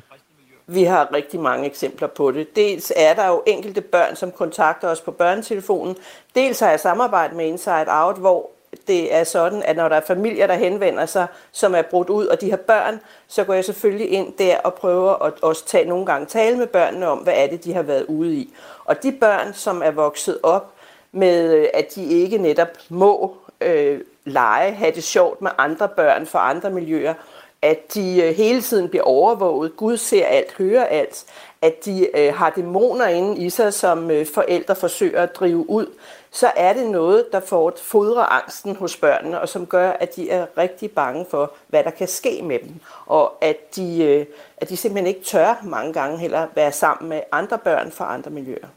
Vi har rigtig mange eksempler på det. Dels er der jo enkelte børn, som kontakter os på børnetelefonen. Dels har jeg samarbejdet med Inside Out, hvor det er sådan, at når der er familier, der henvender sig, som er brudt ud, og de har børn, så går jeg selvfølgelig ind der og prøver at også tage, nogle gange tale med børnene om, hvad er det, de har været ude i. Og de børn, som er vokset op med, øh, at de ikke netop må øh, lege, have det sjovt med andre børn fra andre miljøer, at de øh, hele tiden bliver overvåget, Gud ser alt, hører alt, at de øh, har dæmoner inde i sig, som øh, forældre forsøger at drive ud, så er det noget, der får fodrer angsten hos børnene, og som gør, at de er rigtig bange for, hvad der kan ske med dem. Og at de, øh, at de simpelthen ikke tør mange gange heller være sammen med andre børn fra andre miljøer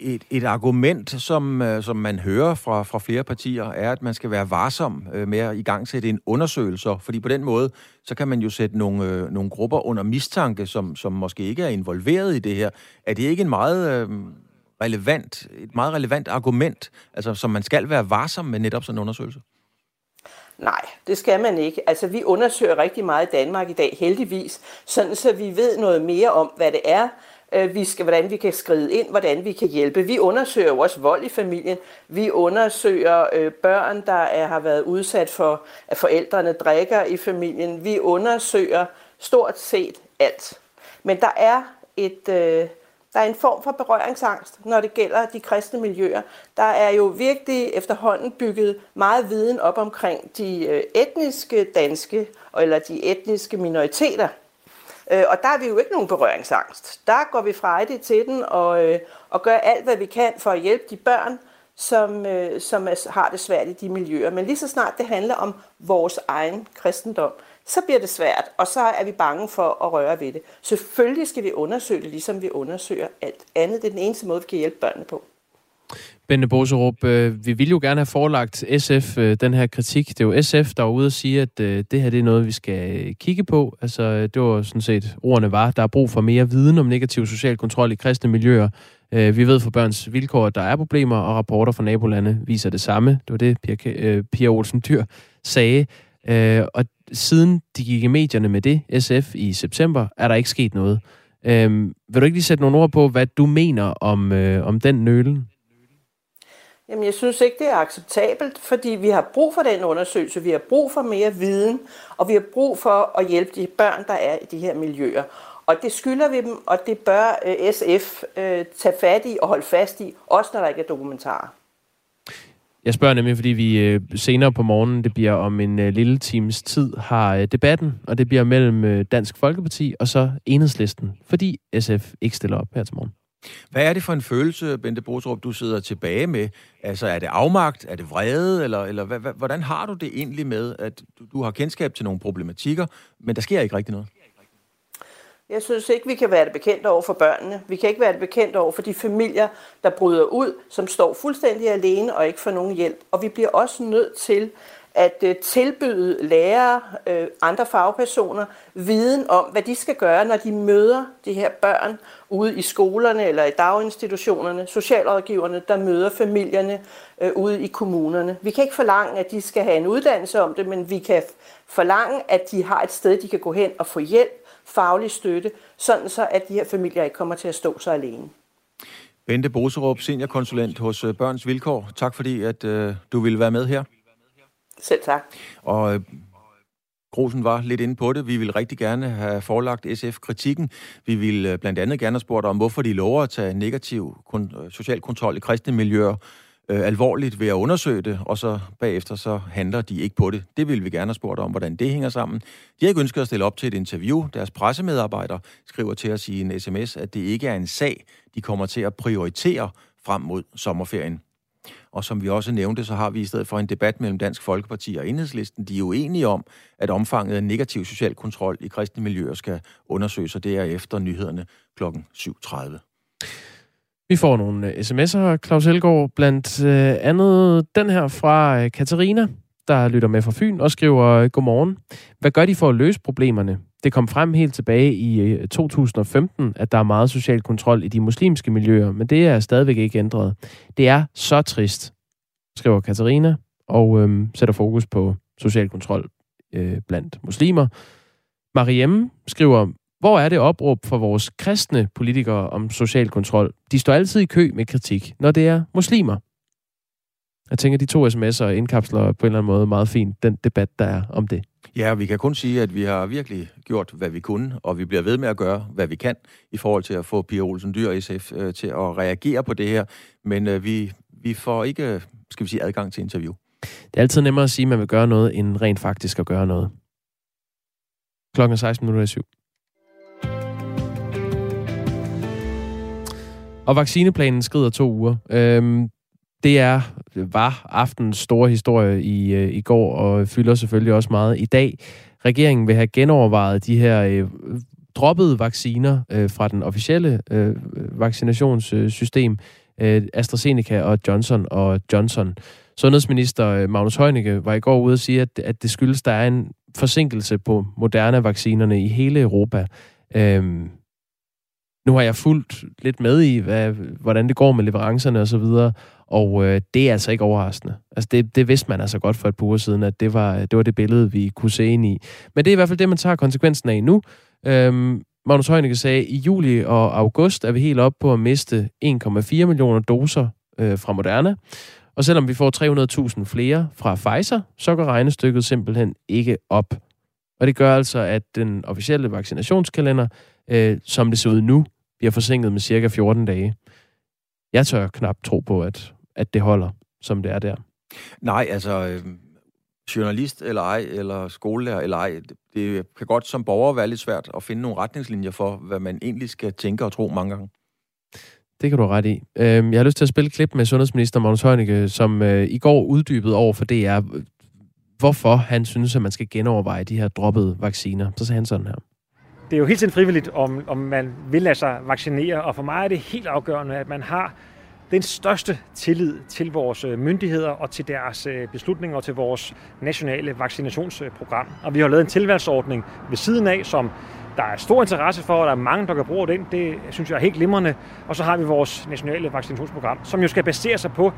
et, et argument, som, øh, som man hører fra, fra flere partier, er, at man skal være varsom øh, med at i gang sætte en undersøgelse, fordi på den måde, så kan man jo sætte nogle, øh, nogle grupper under mistanke, som, som måske ikke er involveret i det her. Er det ikke en meget øh, relevant, et meget relevant argument, altså, som man skal være varsom med netop sådan en undersøgelse? Nej, det skal man ikke. Altså, vi undersøger rigtig meget i Danmark i dag, heldigvis, sådan så vi ved noget mere om, hvad det er, øh, vi skal, hvordan vi kan skride ind, hvordan vi kan hjælpe. Vi undersøger jo også vold i familien. Vi undersøger øh, børn, der er, har været udsat for, at forældrene drikker i familien. Vi undersøger stort set alt. Men der er et, øh, der er en form for berøringsangst, når det gælder de kristne miljøer. Der er jo virkelig efterhånden bygget meget viden op omkring de øh, etniske danske, eller de etniske minoriteter. Øh, og der er vi jo ikke nogen berøringsangst. Der går vi frejdigt til den og, øh, og gør alt, hvad vi kan for at hjælpe de børn, som, øh, som har det svært i de miljøer. Men lige så snart det handler om vores egen kristendom, så bliver det svært, og så er vi bange for at røre ved det. Selvfølgelig skal vi undersøge det, ligesom vi undersøger alt andet. Det er den eneste måde, vi kan hjælpe børnene på. Bente Boserup, øh, vi ville jo gerne have forelagt SF øh, den her kritik. Det er jo SF, der er ude og sige, at øh, det her det er noget, vi skal øh, kigge på. Altså, øh, det var sådan set, ordene var, der er brug for mere viden om negativ social kontrol i kristne miljøer. Øh, vi ved fra børns vilkår, at der er problemer, og rapporter fra nabolande viser det samme. Det var det, Pia, Pia Olsen Dyr sagde. Og siden de gik i medierne med det, SF, i september, er der ikke sket noget. Øh, vil du ikke lige sætte nogle ord på, hvad du mener om, øh, om den nølen? Jamen, jeg synes ikke, det er acceptabelt, fordi vi har brug for den undersøgelse, vi har brug for mere viden, og vi har brug for at hjælpe de børn, der er i de her miljøer. Og det skylder vi dem, og det bør øh, SF øh, tage fat i og holde fast i, også når der ikke er dokumentarer. Jeg spørger nemlig, fordi vi øh, senere på morgenen, det bliver om en øh, lille times tid, har debatten, og det bliver mellem Dansk Folkeparti og så Enhedslisten, fordi SF ikke stiller op her til morgen. Hvad er det for en følelse, Bente Botrup, du sidder tilbage med? Altså, er det afmagt? Er det vrede? Eller, eller hvordan har du det egentlig med, at du, du har kendskab til nogle problematikker, men der sker ikke rigtig noget? Jeg synes ikke, vi kan være det bekendt over for børnene. Vi kan ikke være det bekendt over for de familier, der bryder ud, som står fuldstændig alene og ikke får nogen hjælp. Og vi bliver også nødt til at øh, tilbyde lærere, øh, andre fagpersoner, viden om, hvad de skal gøre, når de møder de her børn ude i skolerne eller i daginstitutionerne, socialrådgiverne, der møder familierne øh, ude i kommunerne. Vi kan ikke forlange, at de skal have en uddannelse om det, men vi kan forlange, at de har et sted, de kan gå hen og få hjælp, faglig støtte, sådan så at de her familier ikke kommer til at stå så alene. Bente Boserup, seniorkonsulent hos Børns Vilkår. Tak fordi, at øh, du ville være med her. Selv tak. Og øh, Grosen var lidt inde på det. Vi vil rigtig gerne have forelagt SF-kritikken. Vi vil øh, blandt andet gerne have spurgt om, hvorfor de lover at tage negativ kon- øh, social kontrol i kristne miljøer øh, alvorligt ved at undersøge det, og så bagefter så handler de ikke på det. Det vil vi gerne have spurgt om, hvordan det hænger sammen. De har ikke ønsket at stille op til et interview. Deres pressemedarbejder skriver til os i en sms, at det ikke er en sag, de kommer til at prioritere frem mod sommerferien. Og som vi også nævnte, så har vi i stedet for en debat mellem Dansk Folkeparti og Enhedslisten. De er jo enige om, at omfanget af negativ social kontrol i kristne miljøer skal undersøges, og det er efter nyhederne kl. 7.30. Vi får nogle øh, sms'er, Claus Helgaard, blandt øh, andet den her fra øh, Katarina, der lytter med fra Fyn og skriver, godmorgen. Hvad gør de for at løse problemerne? Det kom frem helt tilbage i øh, 2015, at der er meget social kontrol i de muslimske miljøer, men det er stadigvæk ikke ændret. Det er så trist, skriver Katarina, og øhm, sætter fokus på social kontrol øh, blandt muslimer. Mariem skriver, hvor er det opråb for vores kristne politikere om social kontrol? De står altid i kø med kritik, når det er muslimer. Jeg tænker, de to sms'er indkapsler på en eller anden måde meget fint den debat, der er om det. Ja, vi kan kun sige, at vi har virkelig gjort, hvad vi kunne, og vi bliver ved med at gøre, hvad vi kan, i forhold til at få Pia Olsen Dyr og SF øh, til at reagere på det her. Men øh, vi, vi får ikke, skal vi sige, adgang til interview. Det er altid nemmere at sige, at man vil gøre noget, end rent faktisk at gøre noget. Klokken er 16 minutter i syv. Og vaccineplanen skrider to uger. Øhm, det er, var aftens store historie i, øh, i går, og fylder selvfølgelig også meget i dag. Regeringen vil have genovervejet de her øh, droppede vacciner øh, fra den officielle øh, vaccinationssystem, øh, AstraZeneca og Johnson og Johnson. Sundhedsminister øh, Magnus Heunicke var i går ude og sige, at, at det skyldes, at der er en forsinkelse på moderne vaccinerne i hele Europa. Øhm, nu har jeg fulgt lidt med i, hvad, hvordan det går med leverancerne osv., og, og øh, det er altså ikke overraskende. Altså det, det vidste man altså godt for et par uger siden, at det var, øh, det var det billede, vi kunne se ind i. Men det er i hvert fald det, man tager konsekvensen af nu. Øhm, Magnus Heunicke sagde, at i juli og august er vi helt op på at miste 1,4 millioner doser øh, fra Moderna. Og selvom vi får 300.000 flere fra Pfizer, så går regnestykket simpelthen ikke op. Og det gør altså, at den officielle vaccinationskalender, øh, som det ser ud nu, bliver forsinket med cirka 14 dage. Jeg tør knap tro på, at, at det holder, som det er der. Nej, altså øh, journalist eller ej, eller skolelærer eller ej, det kan godt som borger være lidt svært at finde nogle retningslinjer for, hvad man egentlig skal tænke og tro mange gange. Det kan du ret i. Øhm, jeg har lyst til at spille et klip med sundhedsminister Magnus Heunicke, som øh, i går uddybede over for DR, hvorfor han synes, at man skal genoverveje de her droppede vacciner. Så sagde han sådan her. Det er jo helt tiden frivilligt, om, om man vil lade sig vaccinere, og for mig er det helt afgørende, at man har den største tillid til vores øh, myndigheder og til deres øh, beslutninger og til vores nationale vaccinationsprogram. Og vi har lavet en tilvalgsordning ved siden af, som der er stor interesse for, og der er mange, der kan bruge den. Det synes jeg er helt glimrende. Og så har vi vores nationale vaccinationsprogram, som jo skal basere sig på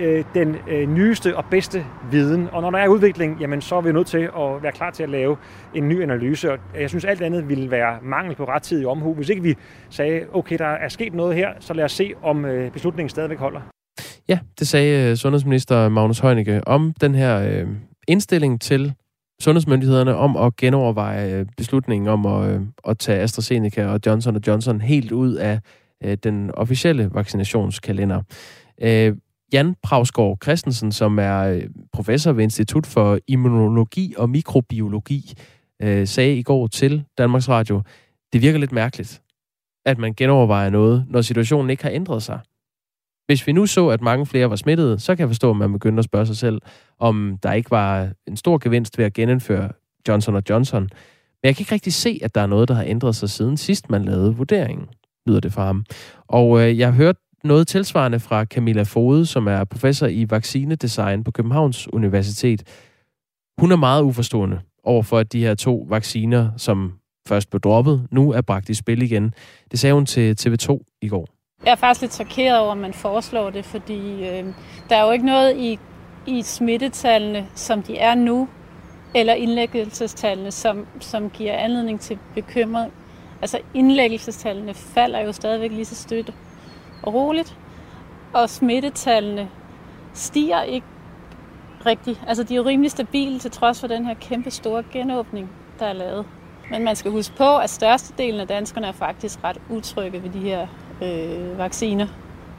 øh, den øh, nyeste og bedste viden. Og når der er udvikling, jamen, så er vi nødt til at være klar til at lave en ny analyse. Og jeg synes, alt andet ville være mangel på rettidig omhu. Hvis ikke vi sagde, okay, der er sket noget her, så lad os se, om øh, beslutningen stadigvæk holder. Ja, det sagde øh, sundhedsminister Magnus Heunicke om den her øh, indstilling til sundhedsmyndighederne om at genoverveje øh, beslutningen om at, øh, at tage AstraZeneca og Johnson Johnson helt ud af øh, den officielle vaccinationskalender. Øh, Jan Pravsgaard Christensen, som er øh, professor ved Institut for Immunologi og Mikrobiologi, øh, sagde i går til Danmarks Radio, det virker lidt mærkeligt, at man genovervejer noget, når situationen ikke har ændret sig. Hvis vi nu så, at mange flere var smittede, så kan jeg forstå, at man begynder at spørge sig selv, om der ikke var en stor gevinst ved at genindføre Johnson Johnson. Men jeg kan ikke rigtig se, at der er noget, der har ændret sig siden sidst man lavede vurderingen, lyder det fra ham. Og øh, jeg har hørt noget tilsvarende fra Camilla Fode, som er professor i vaccinedesign på Københavns Universitet. Hun er meget uforstående over for, at de her to vacciner, som først blev droppet, nu er bragt i spil igen. Det sagde hun til TV2 i går. Jeg er faktisk lidt chokeret over, at man foreslår det, fordi øh, der er jo ikke noget i, i smittetallene, som de er nu, eller indlæggelsestallene, som, som giver anledning til bekymring. Altså indlæggelsestallene falder jo stadigvæk lige så støtte og roligt, og smittetallene stiger ikke rigtigt. Altså de er jo rimelig stabile til trods for den her kæmpe store genåbning, der er lavet. Men man skal huske på, at størstedelen af danskerne er faktisk ret utrygge ved de her øh, vacciner.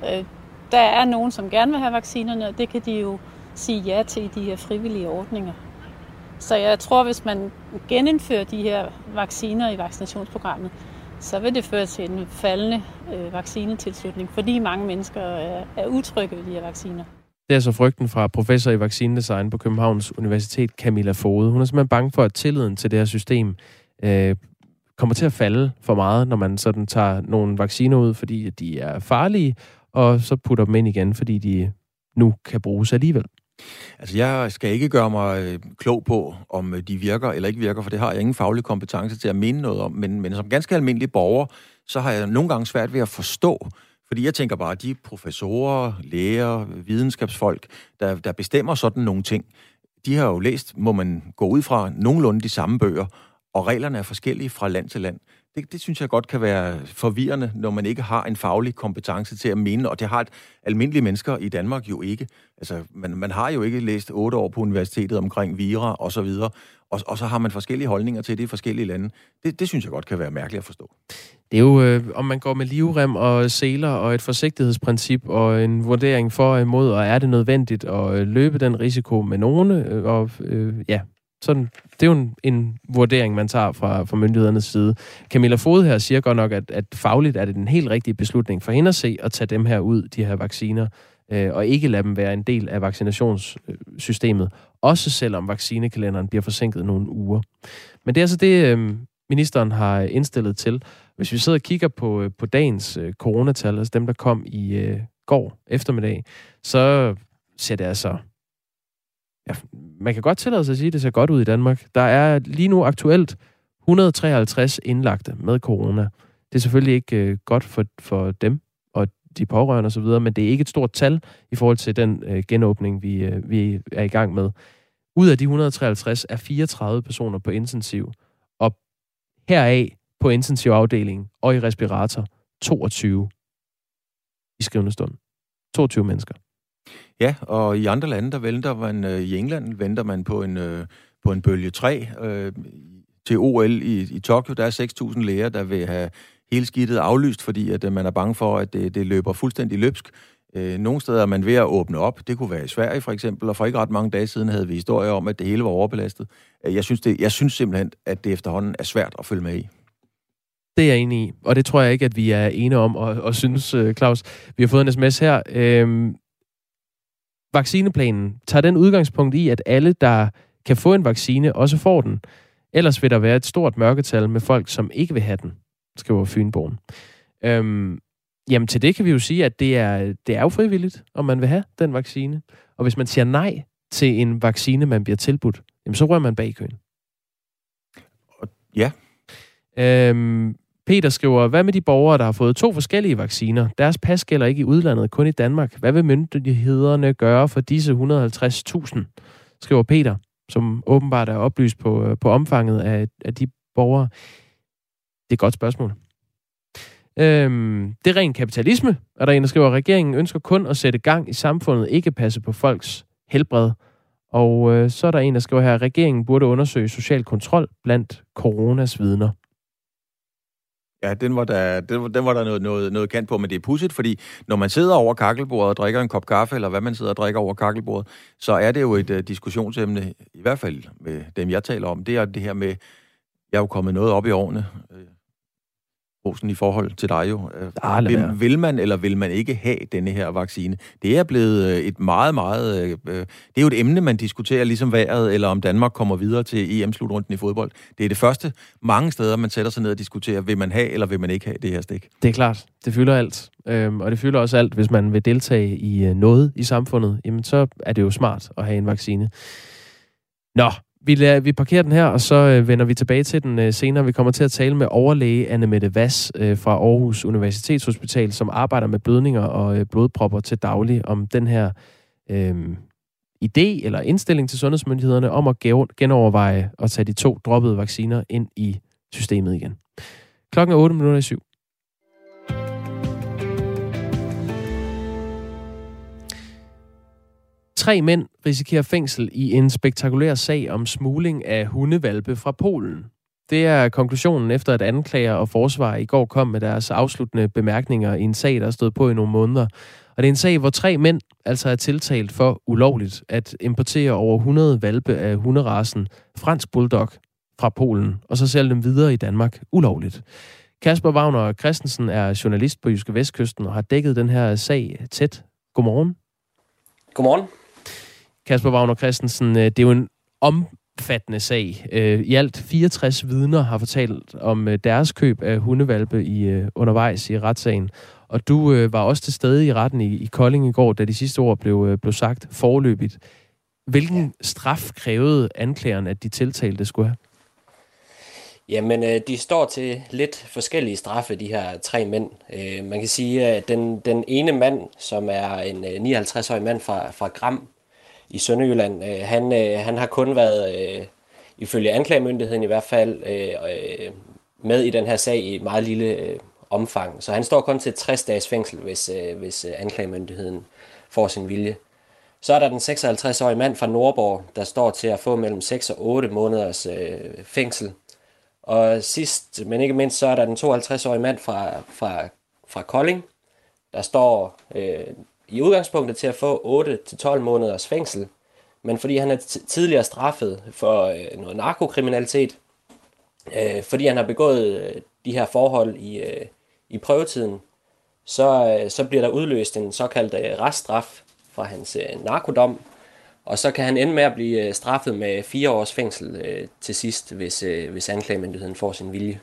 Øh, der er nogen, som gerne vil have vaccinerne, og det kan de jo sige ja til i de her frivillige ordninger. Så jeg tror, hvis man genindfører de her vacciner i vaccinationsprogrammet, så vil det føre til en faldende øh, vaccinetilslutning, fordi mange mennesker er, er utrygge ved de her vacciner. Det er så frygten fra professor i vaccinedesign på Københavns Universitet, Camilla Fode. Hun er simpelthen bange for, at tilliden til det her system øh, kommer til at falde for meget, når man sådan tager nogle vacciner ud, fordi de er farlige, og så putter dem ind igen, fordi de nu kan bruges alligevel. Altså, jeg skal ikke gøre mig øh, klog på, om øh, de virker eller ikke virker, for det har jeg ingen faglig kompetence til at mene noget om. Men, men som ganske almindelig borger, så har jeg nogle gange svært ved at forstå, fordi jeg tænker bare, at de professorer, læger, videnskabsfolk, der, der bestemmer sådan nogle ting, de har jo læst, må man gå ud fra, nogenlunde de samme bøger, og reglerne er forskellige fra land til land. Det, det synes jeg godt kan være forvirrende, når man ikke har en faglig kompetence til at mene, og det har et almindelige mennesker i Danmark jo ikke. Altså, man, man har jo ikke læst otte år på universitetet omkring vira og så videre, og, og så har man forskellige holdninger til det i forskellige lande. Det, det synes jeg godt kan være mærkeligt at forstå. Det er jo, øh, om man går med livrem og seler og et forsigtighedsprincip og en vurdering for og imod, og er det nødvendigt at øh, løbe den risiko med nogen, øh, og øh, ja, sådan, det er jo en, en vurdering, man tager fra, fra myndighedernes side. Camilla Fod her siger godt nok, at, at fagligt er det den helt rigtige beslutning for hende at se at tage dem her ud, de her vacciner, øh, og ikke lade dem være en del af vaccinationssystemet, også selvom vaccinekalenderen bliver forsinket nogle uger. Men det er altså det, øh, ministeren har indstillet til. Hvis vi sidder og kigger på, øh, på dagens øh, coronatal, altså dem, der kom i øh, går eftermiddag, så ser det altså ja, man kan godt tillade sig at sige, at det ser godt ud i Danmark. Der er lige nu aktuelt 153 indlagte med corona. Det er selvfølgelig ikke øh, godt for, for dem og de pårørende osv., men det er ikke et stort tal i forhold til den øh, genåbning, vi, øh, vi er i gang med. Ud af de 153 er 34 personer på intensiv, og heraf på intensivafdelingen og i respirator 22 i skrivende stund. 22 mennesker. Ja, og i andre lande, der venter man, øh, i England venter man på en, øh, på en bølge 3 øh, til OL i, i Tokyo. Der er 6.000 læger, der vil have hele skidtet aflyst, fordi at øh, man er bange for, at det, det løber fuldstændig løbsk. Øh, nogle steder er man ved at åbne op. Det kunne være i Sverige for eksempel, og for ikke ret mange dage siden havde vi historier om, at det hele var overbelastet. jeg, synes det, jeg synes simpelthen, at det efterhånden er svært at følge med i. Det er jeg enig i, og det tror jeg ikke, at vi er enige om og, og synes, Claus. Vi har fået en sms her. Øhm, vaccineplanen, tager den udgangspunkt i, at alle, der kan få en vaccine, også får den. Ellers vil der være et stort mørketal med folk, som ikke vil have den, skriver Fynbogen. Øhm, jamen til det kan vi jo sige, at det er, det er jo frivilligt, om man vil have den vaccine. Og hvis man siger nej til en vaccine, man bliver tilbudt, jamen så rører man bag køen. Ja. Øhm, Peter skriver, hvad med de borgere, der har fået to forskellige vacciner? Deres pas gælder ikke i udlandet, kun i Danmark. Hvad vil myndighederne gøre for disse 150.000? Skriver Peter, som åbenbart er oplyst på, øh, på omfanget af, af de borgere. Det er et godt spørgsmål. Øhm, det er ren kapitalisme, er der en, der skriver, at regeringen ønsker kun at sætte gang i samfundet, ikke passe på folks helbred. Og øh, så er der en, der skriver her, at regeringen burde undersøge social kontrol blandt coronas vidner. Ja, den var der, den, var, den var der noget, noget, noget kant på, men det er pudsigt, fordi når man sidder over kakkelbordet og drikker en kop kaffe, eller hvad man sidder og drikker over kakkelbordet, så er det jo et uh, diskussionsemne, i hvert fald med dem, jeg taler om, det er det her med, jeg er jo kommet noget op i årene, øh, Rosen, i forhold til dig jo. Ah, vil, vil man eller vil man ikke have denne her vaccine? Det er blevet øh, et meget, meget... Øh, det er jo et emne, man diskuterer, ligesom vejret, eller om Danmark kommer videre til EM-slutrunden i fodbold. Det er det første mange steder, man sætter sig ned og diskuterer, vil man have eller vil man ikke have det her stik? Det er klart. Det fylder alt. Øhm, og det fylder også alt, hvis man vil deltage i noget i samfundet. Jamen, så er det jo smart at have en vaccine. Nå, vi, lader, vi parkerer den her, og så øh, vender vi tilbage til den øh, senere. Vi kommer til at tale med overlæge Anne Mette Vass øh, fra Aarhus Universitetshospital, som arbejder med blødninger og øh, blodpropper til daglig, om den her øh, idé eller indstilling til sundhedsmyndighederne om at genoverveje at tage de to droppede vacciner ind i systemet igen. Klokken er 8 minutter i syv. Tre mænd risikerer fængsel i en spektakulær sag om smugling af hundevalpe fra Polen. Det er konklusionen efter, at anklager og forsvar i går kom med deres afsluttende bemærkninger i en sag, der stod på i nogle måneder. Og det er en sag, hvor tre mænd altså er tiltalt for ulovligt at importere over 100 valpe af hunderasen fransk bulldog fra Polen, og så sælge dem videre i Danmark ulovligt. Kasper Wagner Christensen er journalist på Jyske Vestkysten og har dækket den her sag tæt. Godmorgen. Godmorgen. Kasper Wagner Christensen, øh, det er jo en omfattende sag. Øh, I alt 64 vidner har fortalt om øh, deres køb af hundevalpe i, undervejs i retssagen. Og du var også til stede i retten i, i Kolding i går, da de sidste ord blev, blev sagt forløbigt. Hvilken straf krævede anklageren, at de tiltalte skulle have? Jamen, de står til lidt forskellige straffe, de her tre mænd. Man kan sige, at den, den ene mand, som er en 59-årig mand fra, fra Gram, i Sønderjylland. Øh, han, øh, han har kun været, øh, ifølge anklagemyndigheden i hvert fald, øh, øh, med i den her sag i et meget lille øh, omfang. Så han står kun til 60 dages fængsel, hvis, øh, hvis øh, anklagemyndigheden får sin vilje. Så er der den 56-årige mand fra Nordborg, der står til at få mellem 6 og 8 måneders øh, fængsel. Og sidst, men ikke mindst, så er der den 52-årige mand fra, fra, fra Kolding, der står øh, i udgangspunktet til at få 8-12 måneders fængsel, men fordi han er tidligere straffet for øh, noget narkokriminalitet, øh, fordi han har begået øh, de her forhold i, øh, i prøvetiden, så, øh, så bliver der udløst en såkaldt øh, reststraf fra hans øh, narkodom, og så kan han ende med at blive øh, straffet med fire års fængsel øh, til sidst, hvis, øh, hvis anklagemyndigheden får sin vilje.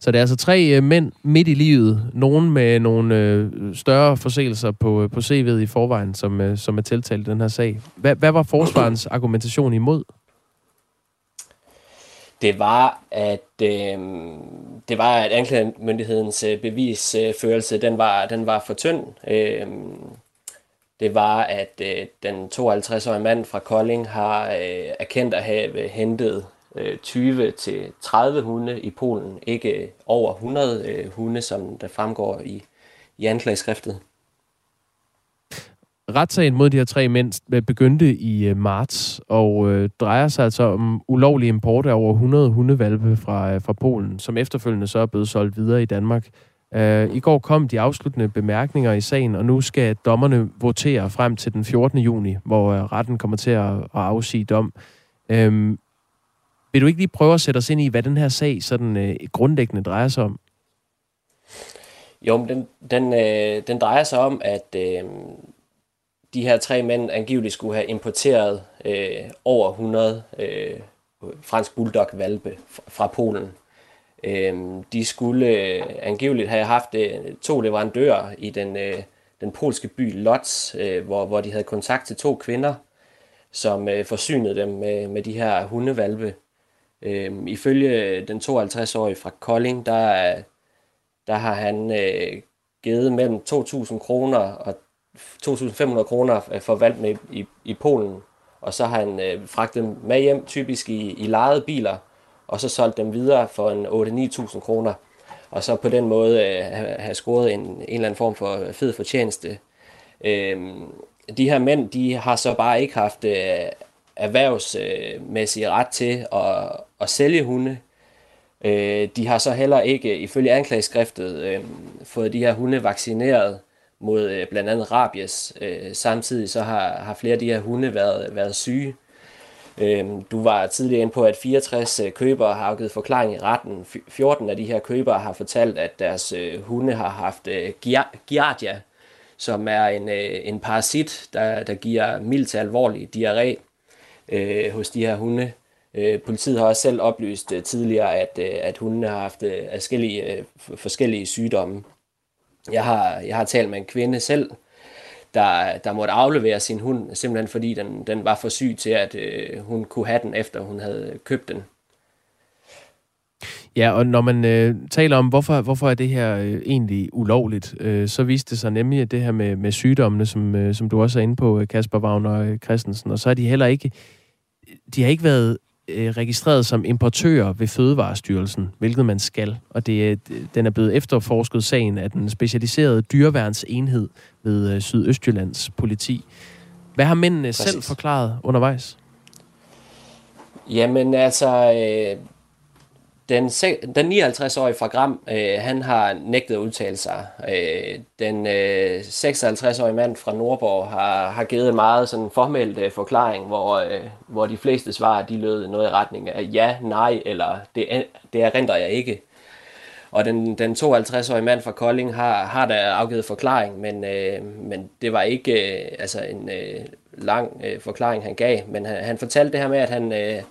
Så det er altså tre øh, mænd midt i livet. Nogen med nogle øh, større forseelser på, øh, på CV'et i forvejen, som, øh, som er tiltalt i den her sag. Hvad, hvad var forsvarens argumentation imod? Det var, at øh, det var, at anklagemyndighedens øh, bevisførelse, den var, den var for tynd. Øh, det var, at øh, den 52-årige mand fra Kolding har øh, erkendt at have øh, hentet Øh, 20 til 30 hunde i Polen, ikke over 100 øh, hunde, som der fremgår i, i anklageskriftet. Retssagen mod de her tre mænd øh, begyndte i øh, marts og øh, drejer sig altså om ulovlig import af over 100 hundevalpe fra, øh, fra Polen, som efterfølgende så er blevet solgt videre i Danmark. Øh, I går kom de afsluttende bemærkninger i sagen, og nu skal dommerne votere frem til den 14. juni, hvor øh, retten kommer til at, at afsige dom. Øh, vil du ikke lige prøve at sætte os ind i, hvad den her sag sådan øh, grundlæggende drejer sig om? Jo, men den, den, øh, den drejer sig om, at øh, de her tre mænd angiveligt skulle have importeret øh, over 100 øh, fransk bulldog-valpe fra Polen. Øh, de skulle øh, angiveligt have haft øh, to leverandører i den, øh, den polske by Lodz, øh, hvor, hvor de havde kontakt til to kvinder, som øh, forsynede dem med, med de her hundevalpe. Øhm, ifølge den 52-årige fra Kolding, der, der har han øh, givet mellem 2.000 kroner og 2.500 kroner for valpene med i, i Polen, og så har han øh, fragtet dem med hjem, typisk i, i lejede biler, og så solgt dem videre for en 8-9.000 kroner, og så på den måde øh, have scoret en, en eller anden form for fed fortjeneste. Øh, de her mænd, de har så bare ikke haft øh, erhvervsmæssig ret til at, at sælge hunde. Øh, de har så heller ikke, ifølge anklageskriftet, øh, fået de her hunde vaccineret mod øh, blandt andet rabies. Øh, samtidig så har, har flere af de her hunde været, været syge. Øh, du var tidligere inde på, at 64 øh, købere har givet forklaring i retten. 14 af de her købere har fortalt, at deres øh, hunde har haft øh, giardia, som er en, øh, en parasit, der, der giver mild til alvorlig diarré øh, hos de her hunde. Øh, politiet har også selv oplyst øh, tidligere, at, øh, at hundene har haft øh, forskellige, øh, forskellige sygdomme. Jeg har, jeg har talt med en kvinde selv, der, der måtte aflevere sin hund, simpelthen fordi den, den var for syg til, at øh, hun kunne have den, efter hun havde købt den. Ja, og når man øh, taler om, hvorfor, hvorfor er det her øh, egentlig ulovligt, øh, så viste det sig nemlig, at det her med, med sygdommene, som, øh, som du også er inde på, øh, Kasper Wagner øh, Christensen, og så er de heller ikke, de har ikke været øh, registreret som importører ved Fødevarestyrelsen, hvilket man skal. Og det, den er blevet efterforsket sagen af den specialiserede dyreværnsenhed ved øh, Sydøstjyllands politi. Hvad har mændene Præcis. selv forklaret undervejs? Jamen altså, øh, den, den 59-årige fra Gram, øh, han har nægtet at udtale sig. Øh, den øh, 56-årige mand fra Nordborg har, har givet en meget sådan formel øh, forklaring, hvor, øh, hvor de fleste svar de lød noget i retning af ja, nej, eller det, øh, det erindrer jeg ikke. Og den, den 52-årige mand fra Kolding har, har da afgivet forklaring, men, øh, men det var ikke øh, altså en øh, lang øh, forklaring, han gav. Men han, han fortalte det her med, at han... Øh,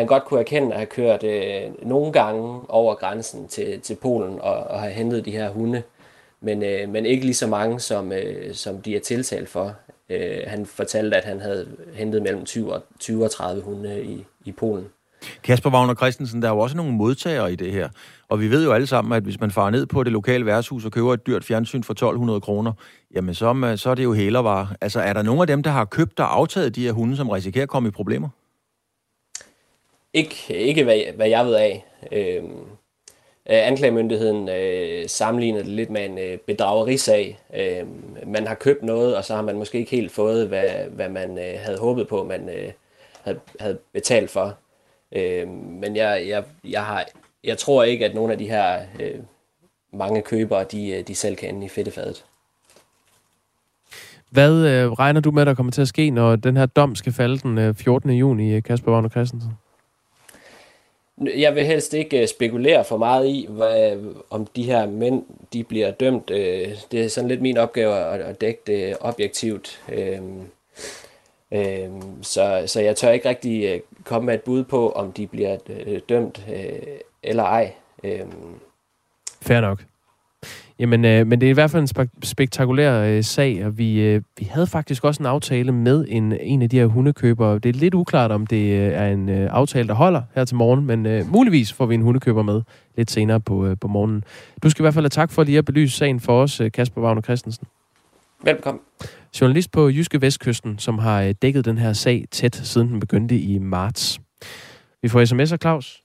han godt kunne erkende at have kørt øh, nogle gange over grænsen til, til Polen og, og have hentet de her hunde, men, øh, men ikke lige så mange, som, øh, som de er tiltalt for. Øh, han fortalte, at han havde hentet mellem 20 og, 20 og 30 hunde i, i Polen. Kasper Wagner Christensen, der er jo også nogle modtagere i det her. Og vi ved jo alle sammen, at hvis man farer ned på det lokale værtshus og køber et dyrt fjernsyn for 1200 kroner, jamen så, så er det jo hælervarer. Altså er der nogen af dem, der har købt og aftaget de her hunde, som risikerer at komme i problemer? Ikke, ikke hvad, hvad jeg ved af. Øhm, øh, anklagemyndigheden øh, sammenligner det lidt med en øh, bedragerisag. Øh, man har købt noget, og så har man måske ikke helt fået, hvad, hvad man øh, havde håbet på, man øh, havde, havde betalt for. Øh, men jeg, jeg, jeg, har, jeg tror ikke, at nogle af de her øh, mange købere, de, øh, de selv kan ende i fedtefadet. Hvad øh, regner du med, der kommer til at ske, når den her dom skal falde den øh, 14. juni, øh, Kasper Wagner Christensen? Jeg vil helst ikke øh, spekulere for meget i, hvad, om de her mænd de bliver dømt. Øh, det er sådan lidt min opgave at dække det objektivt. Øhm, øhm, så, så jeg tør ikke rigtig øh, komme med et bud på, om de bliver dømt eller ej. Øhm. Fair nok. Jamen, øh, men det er i hvert fald en spe- spektakulær øh, sag, og vi, øh, vi havde faktisk også en aftale med en, en af de her hundekøbere. Det er lidt uklart, om det øh, er en øh, aftale, der holder her til morgen, men øh, muligvis får vi en hundekøber med lidt senere på, øh, på morgenen. Du skal i hvert fald have tak for lige at belyse sagen for os, øh, Kasper Wagner Christensen. Velkommen. Journalist på Jyske Vestkysten, som har øh, dækket den her sag tæt, siden den begyndte i marts. Vi får sms'er, Claus.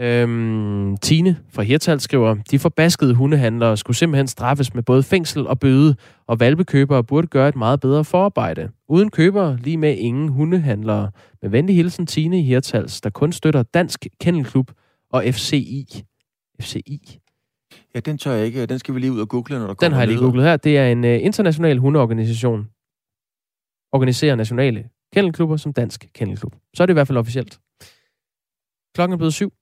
Øhm, Tine fra Hirtal skriver, de forbaskede hundehandlere skulle simpelthen straffes med både fængsel og bøde, og valpekøbere burde gøre et meget bedre forarbejde. Uden købere, lige med ingen hundehandlere. Med venlig hilsen Tine i Hirtals, der kun støtter Dansk Kennelklub og FCI. FCI. Ja, den tør jeg ikke. Den skal vi lige ud og google, når der kommer Den har jeg lige nyheder. googlet her. Det er en uh, international hundeorganisation. Organiserer nationale kennelklubber som Dansk Kennelklub. Så er det i hvert fald officielt. Klokken er blevet syv.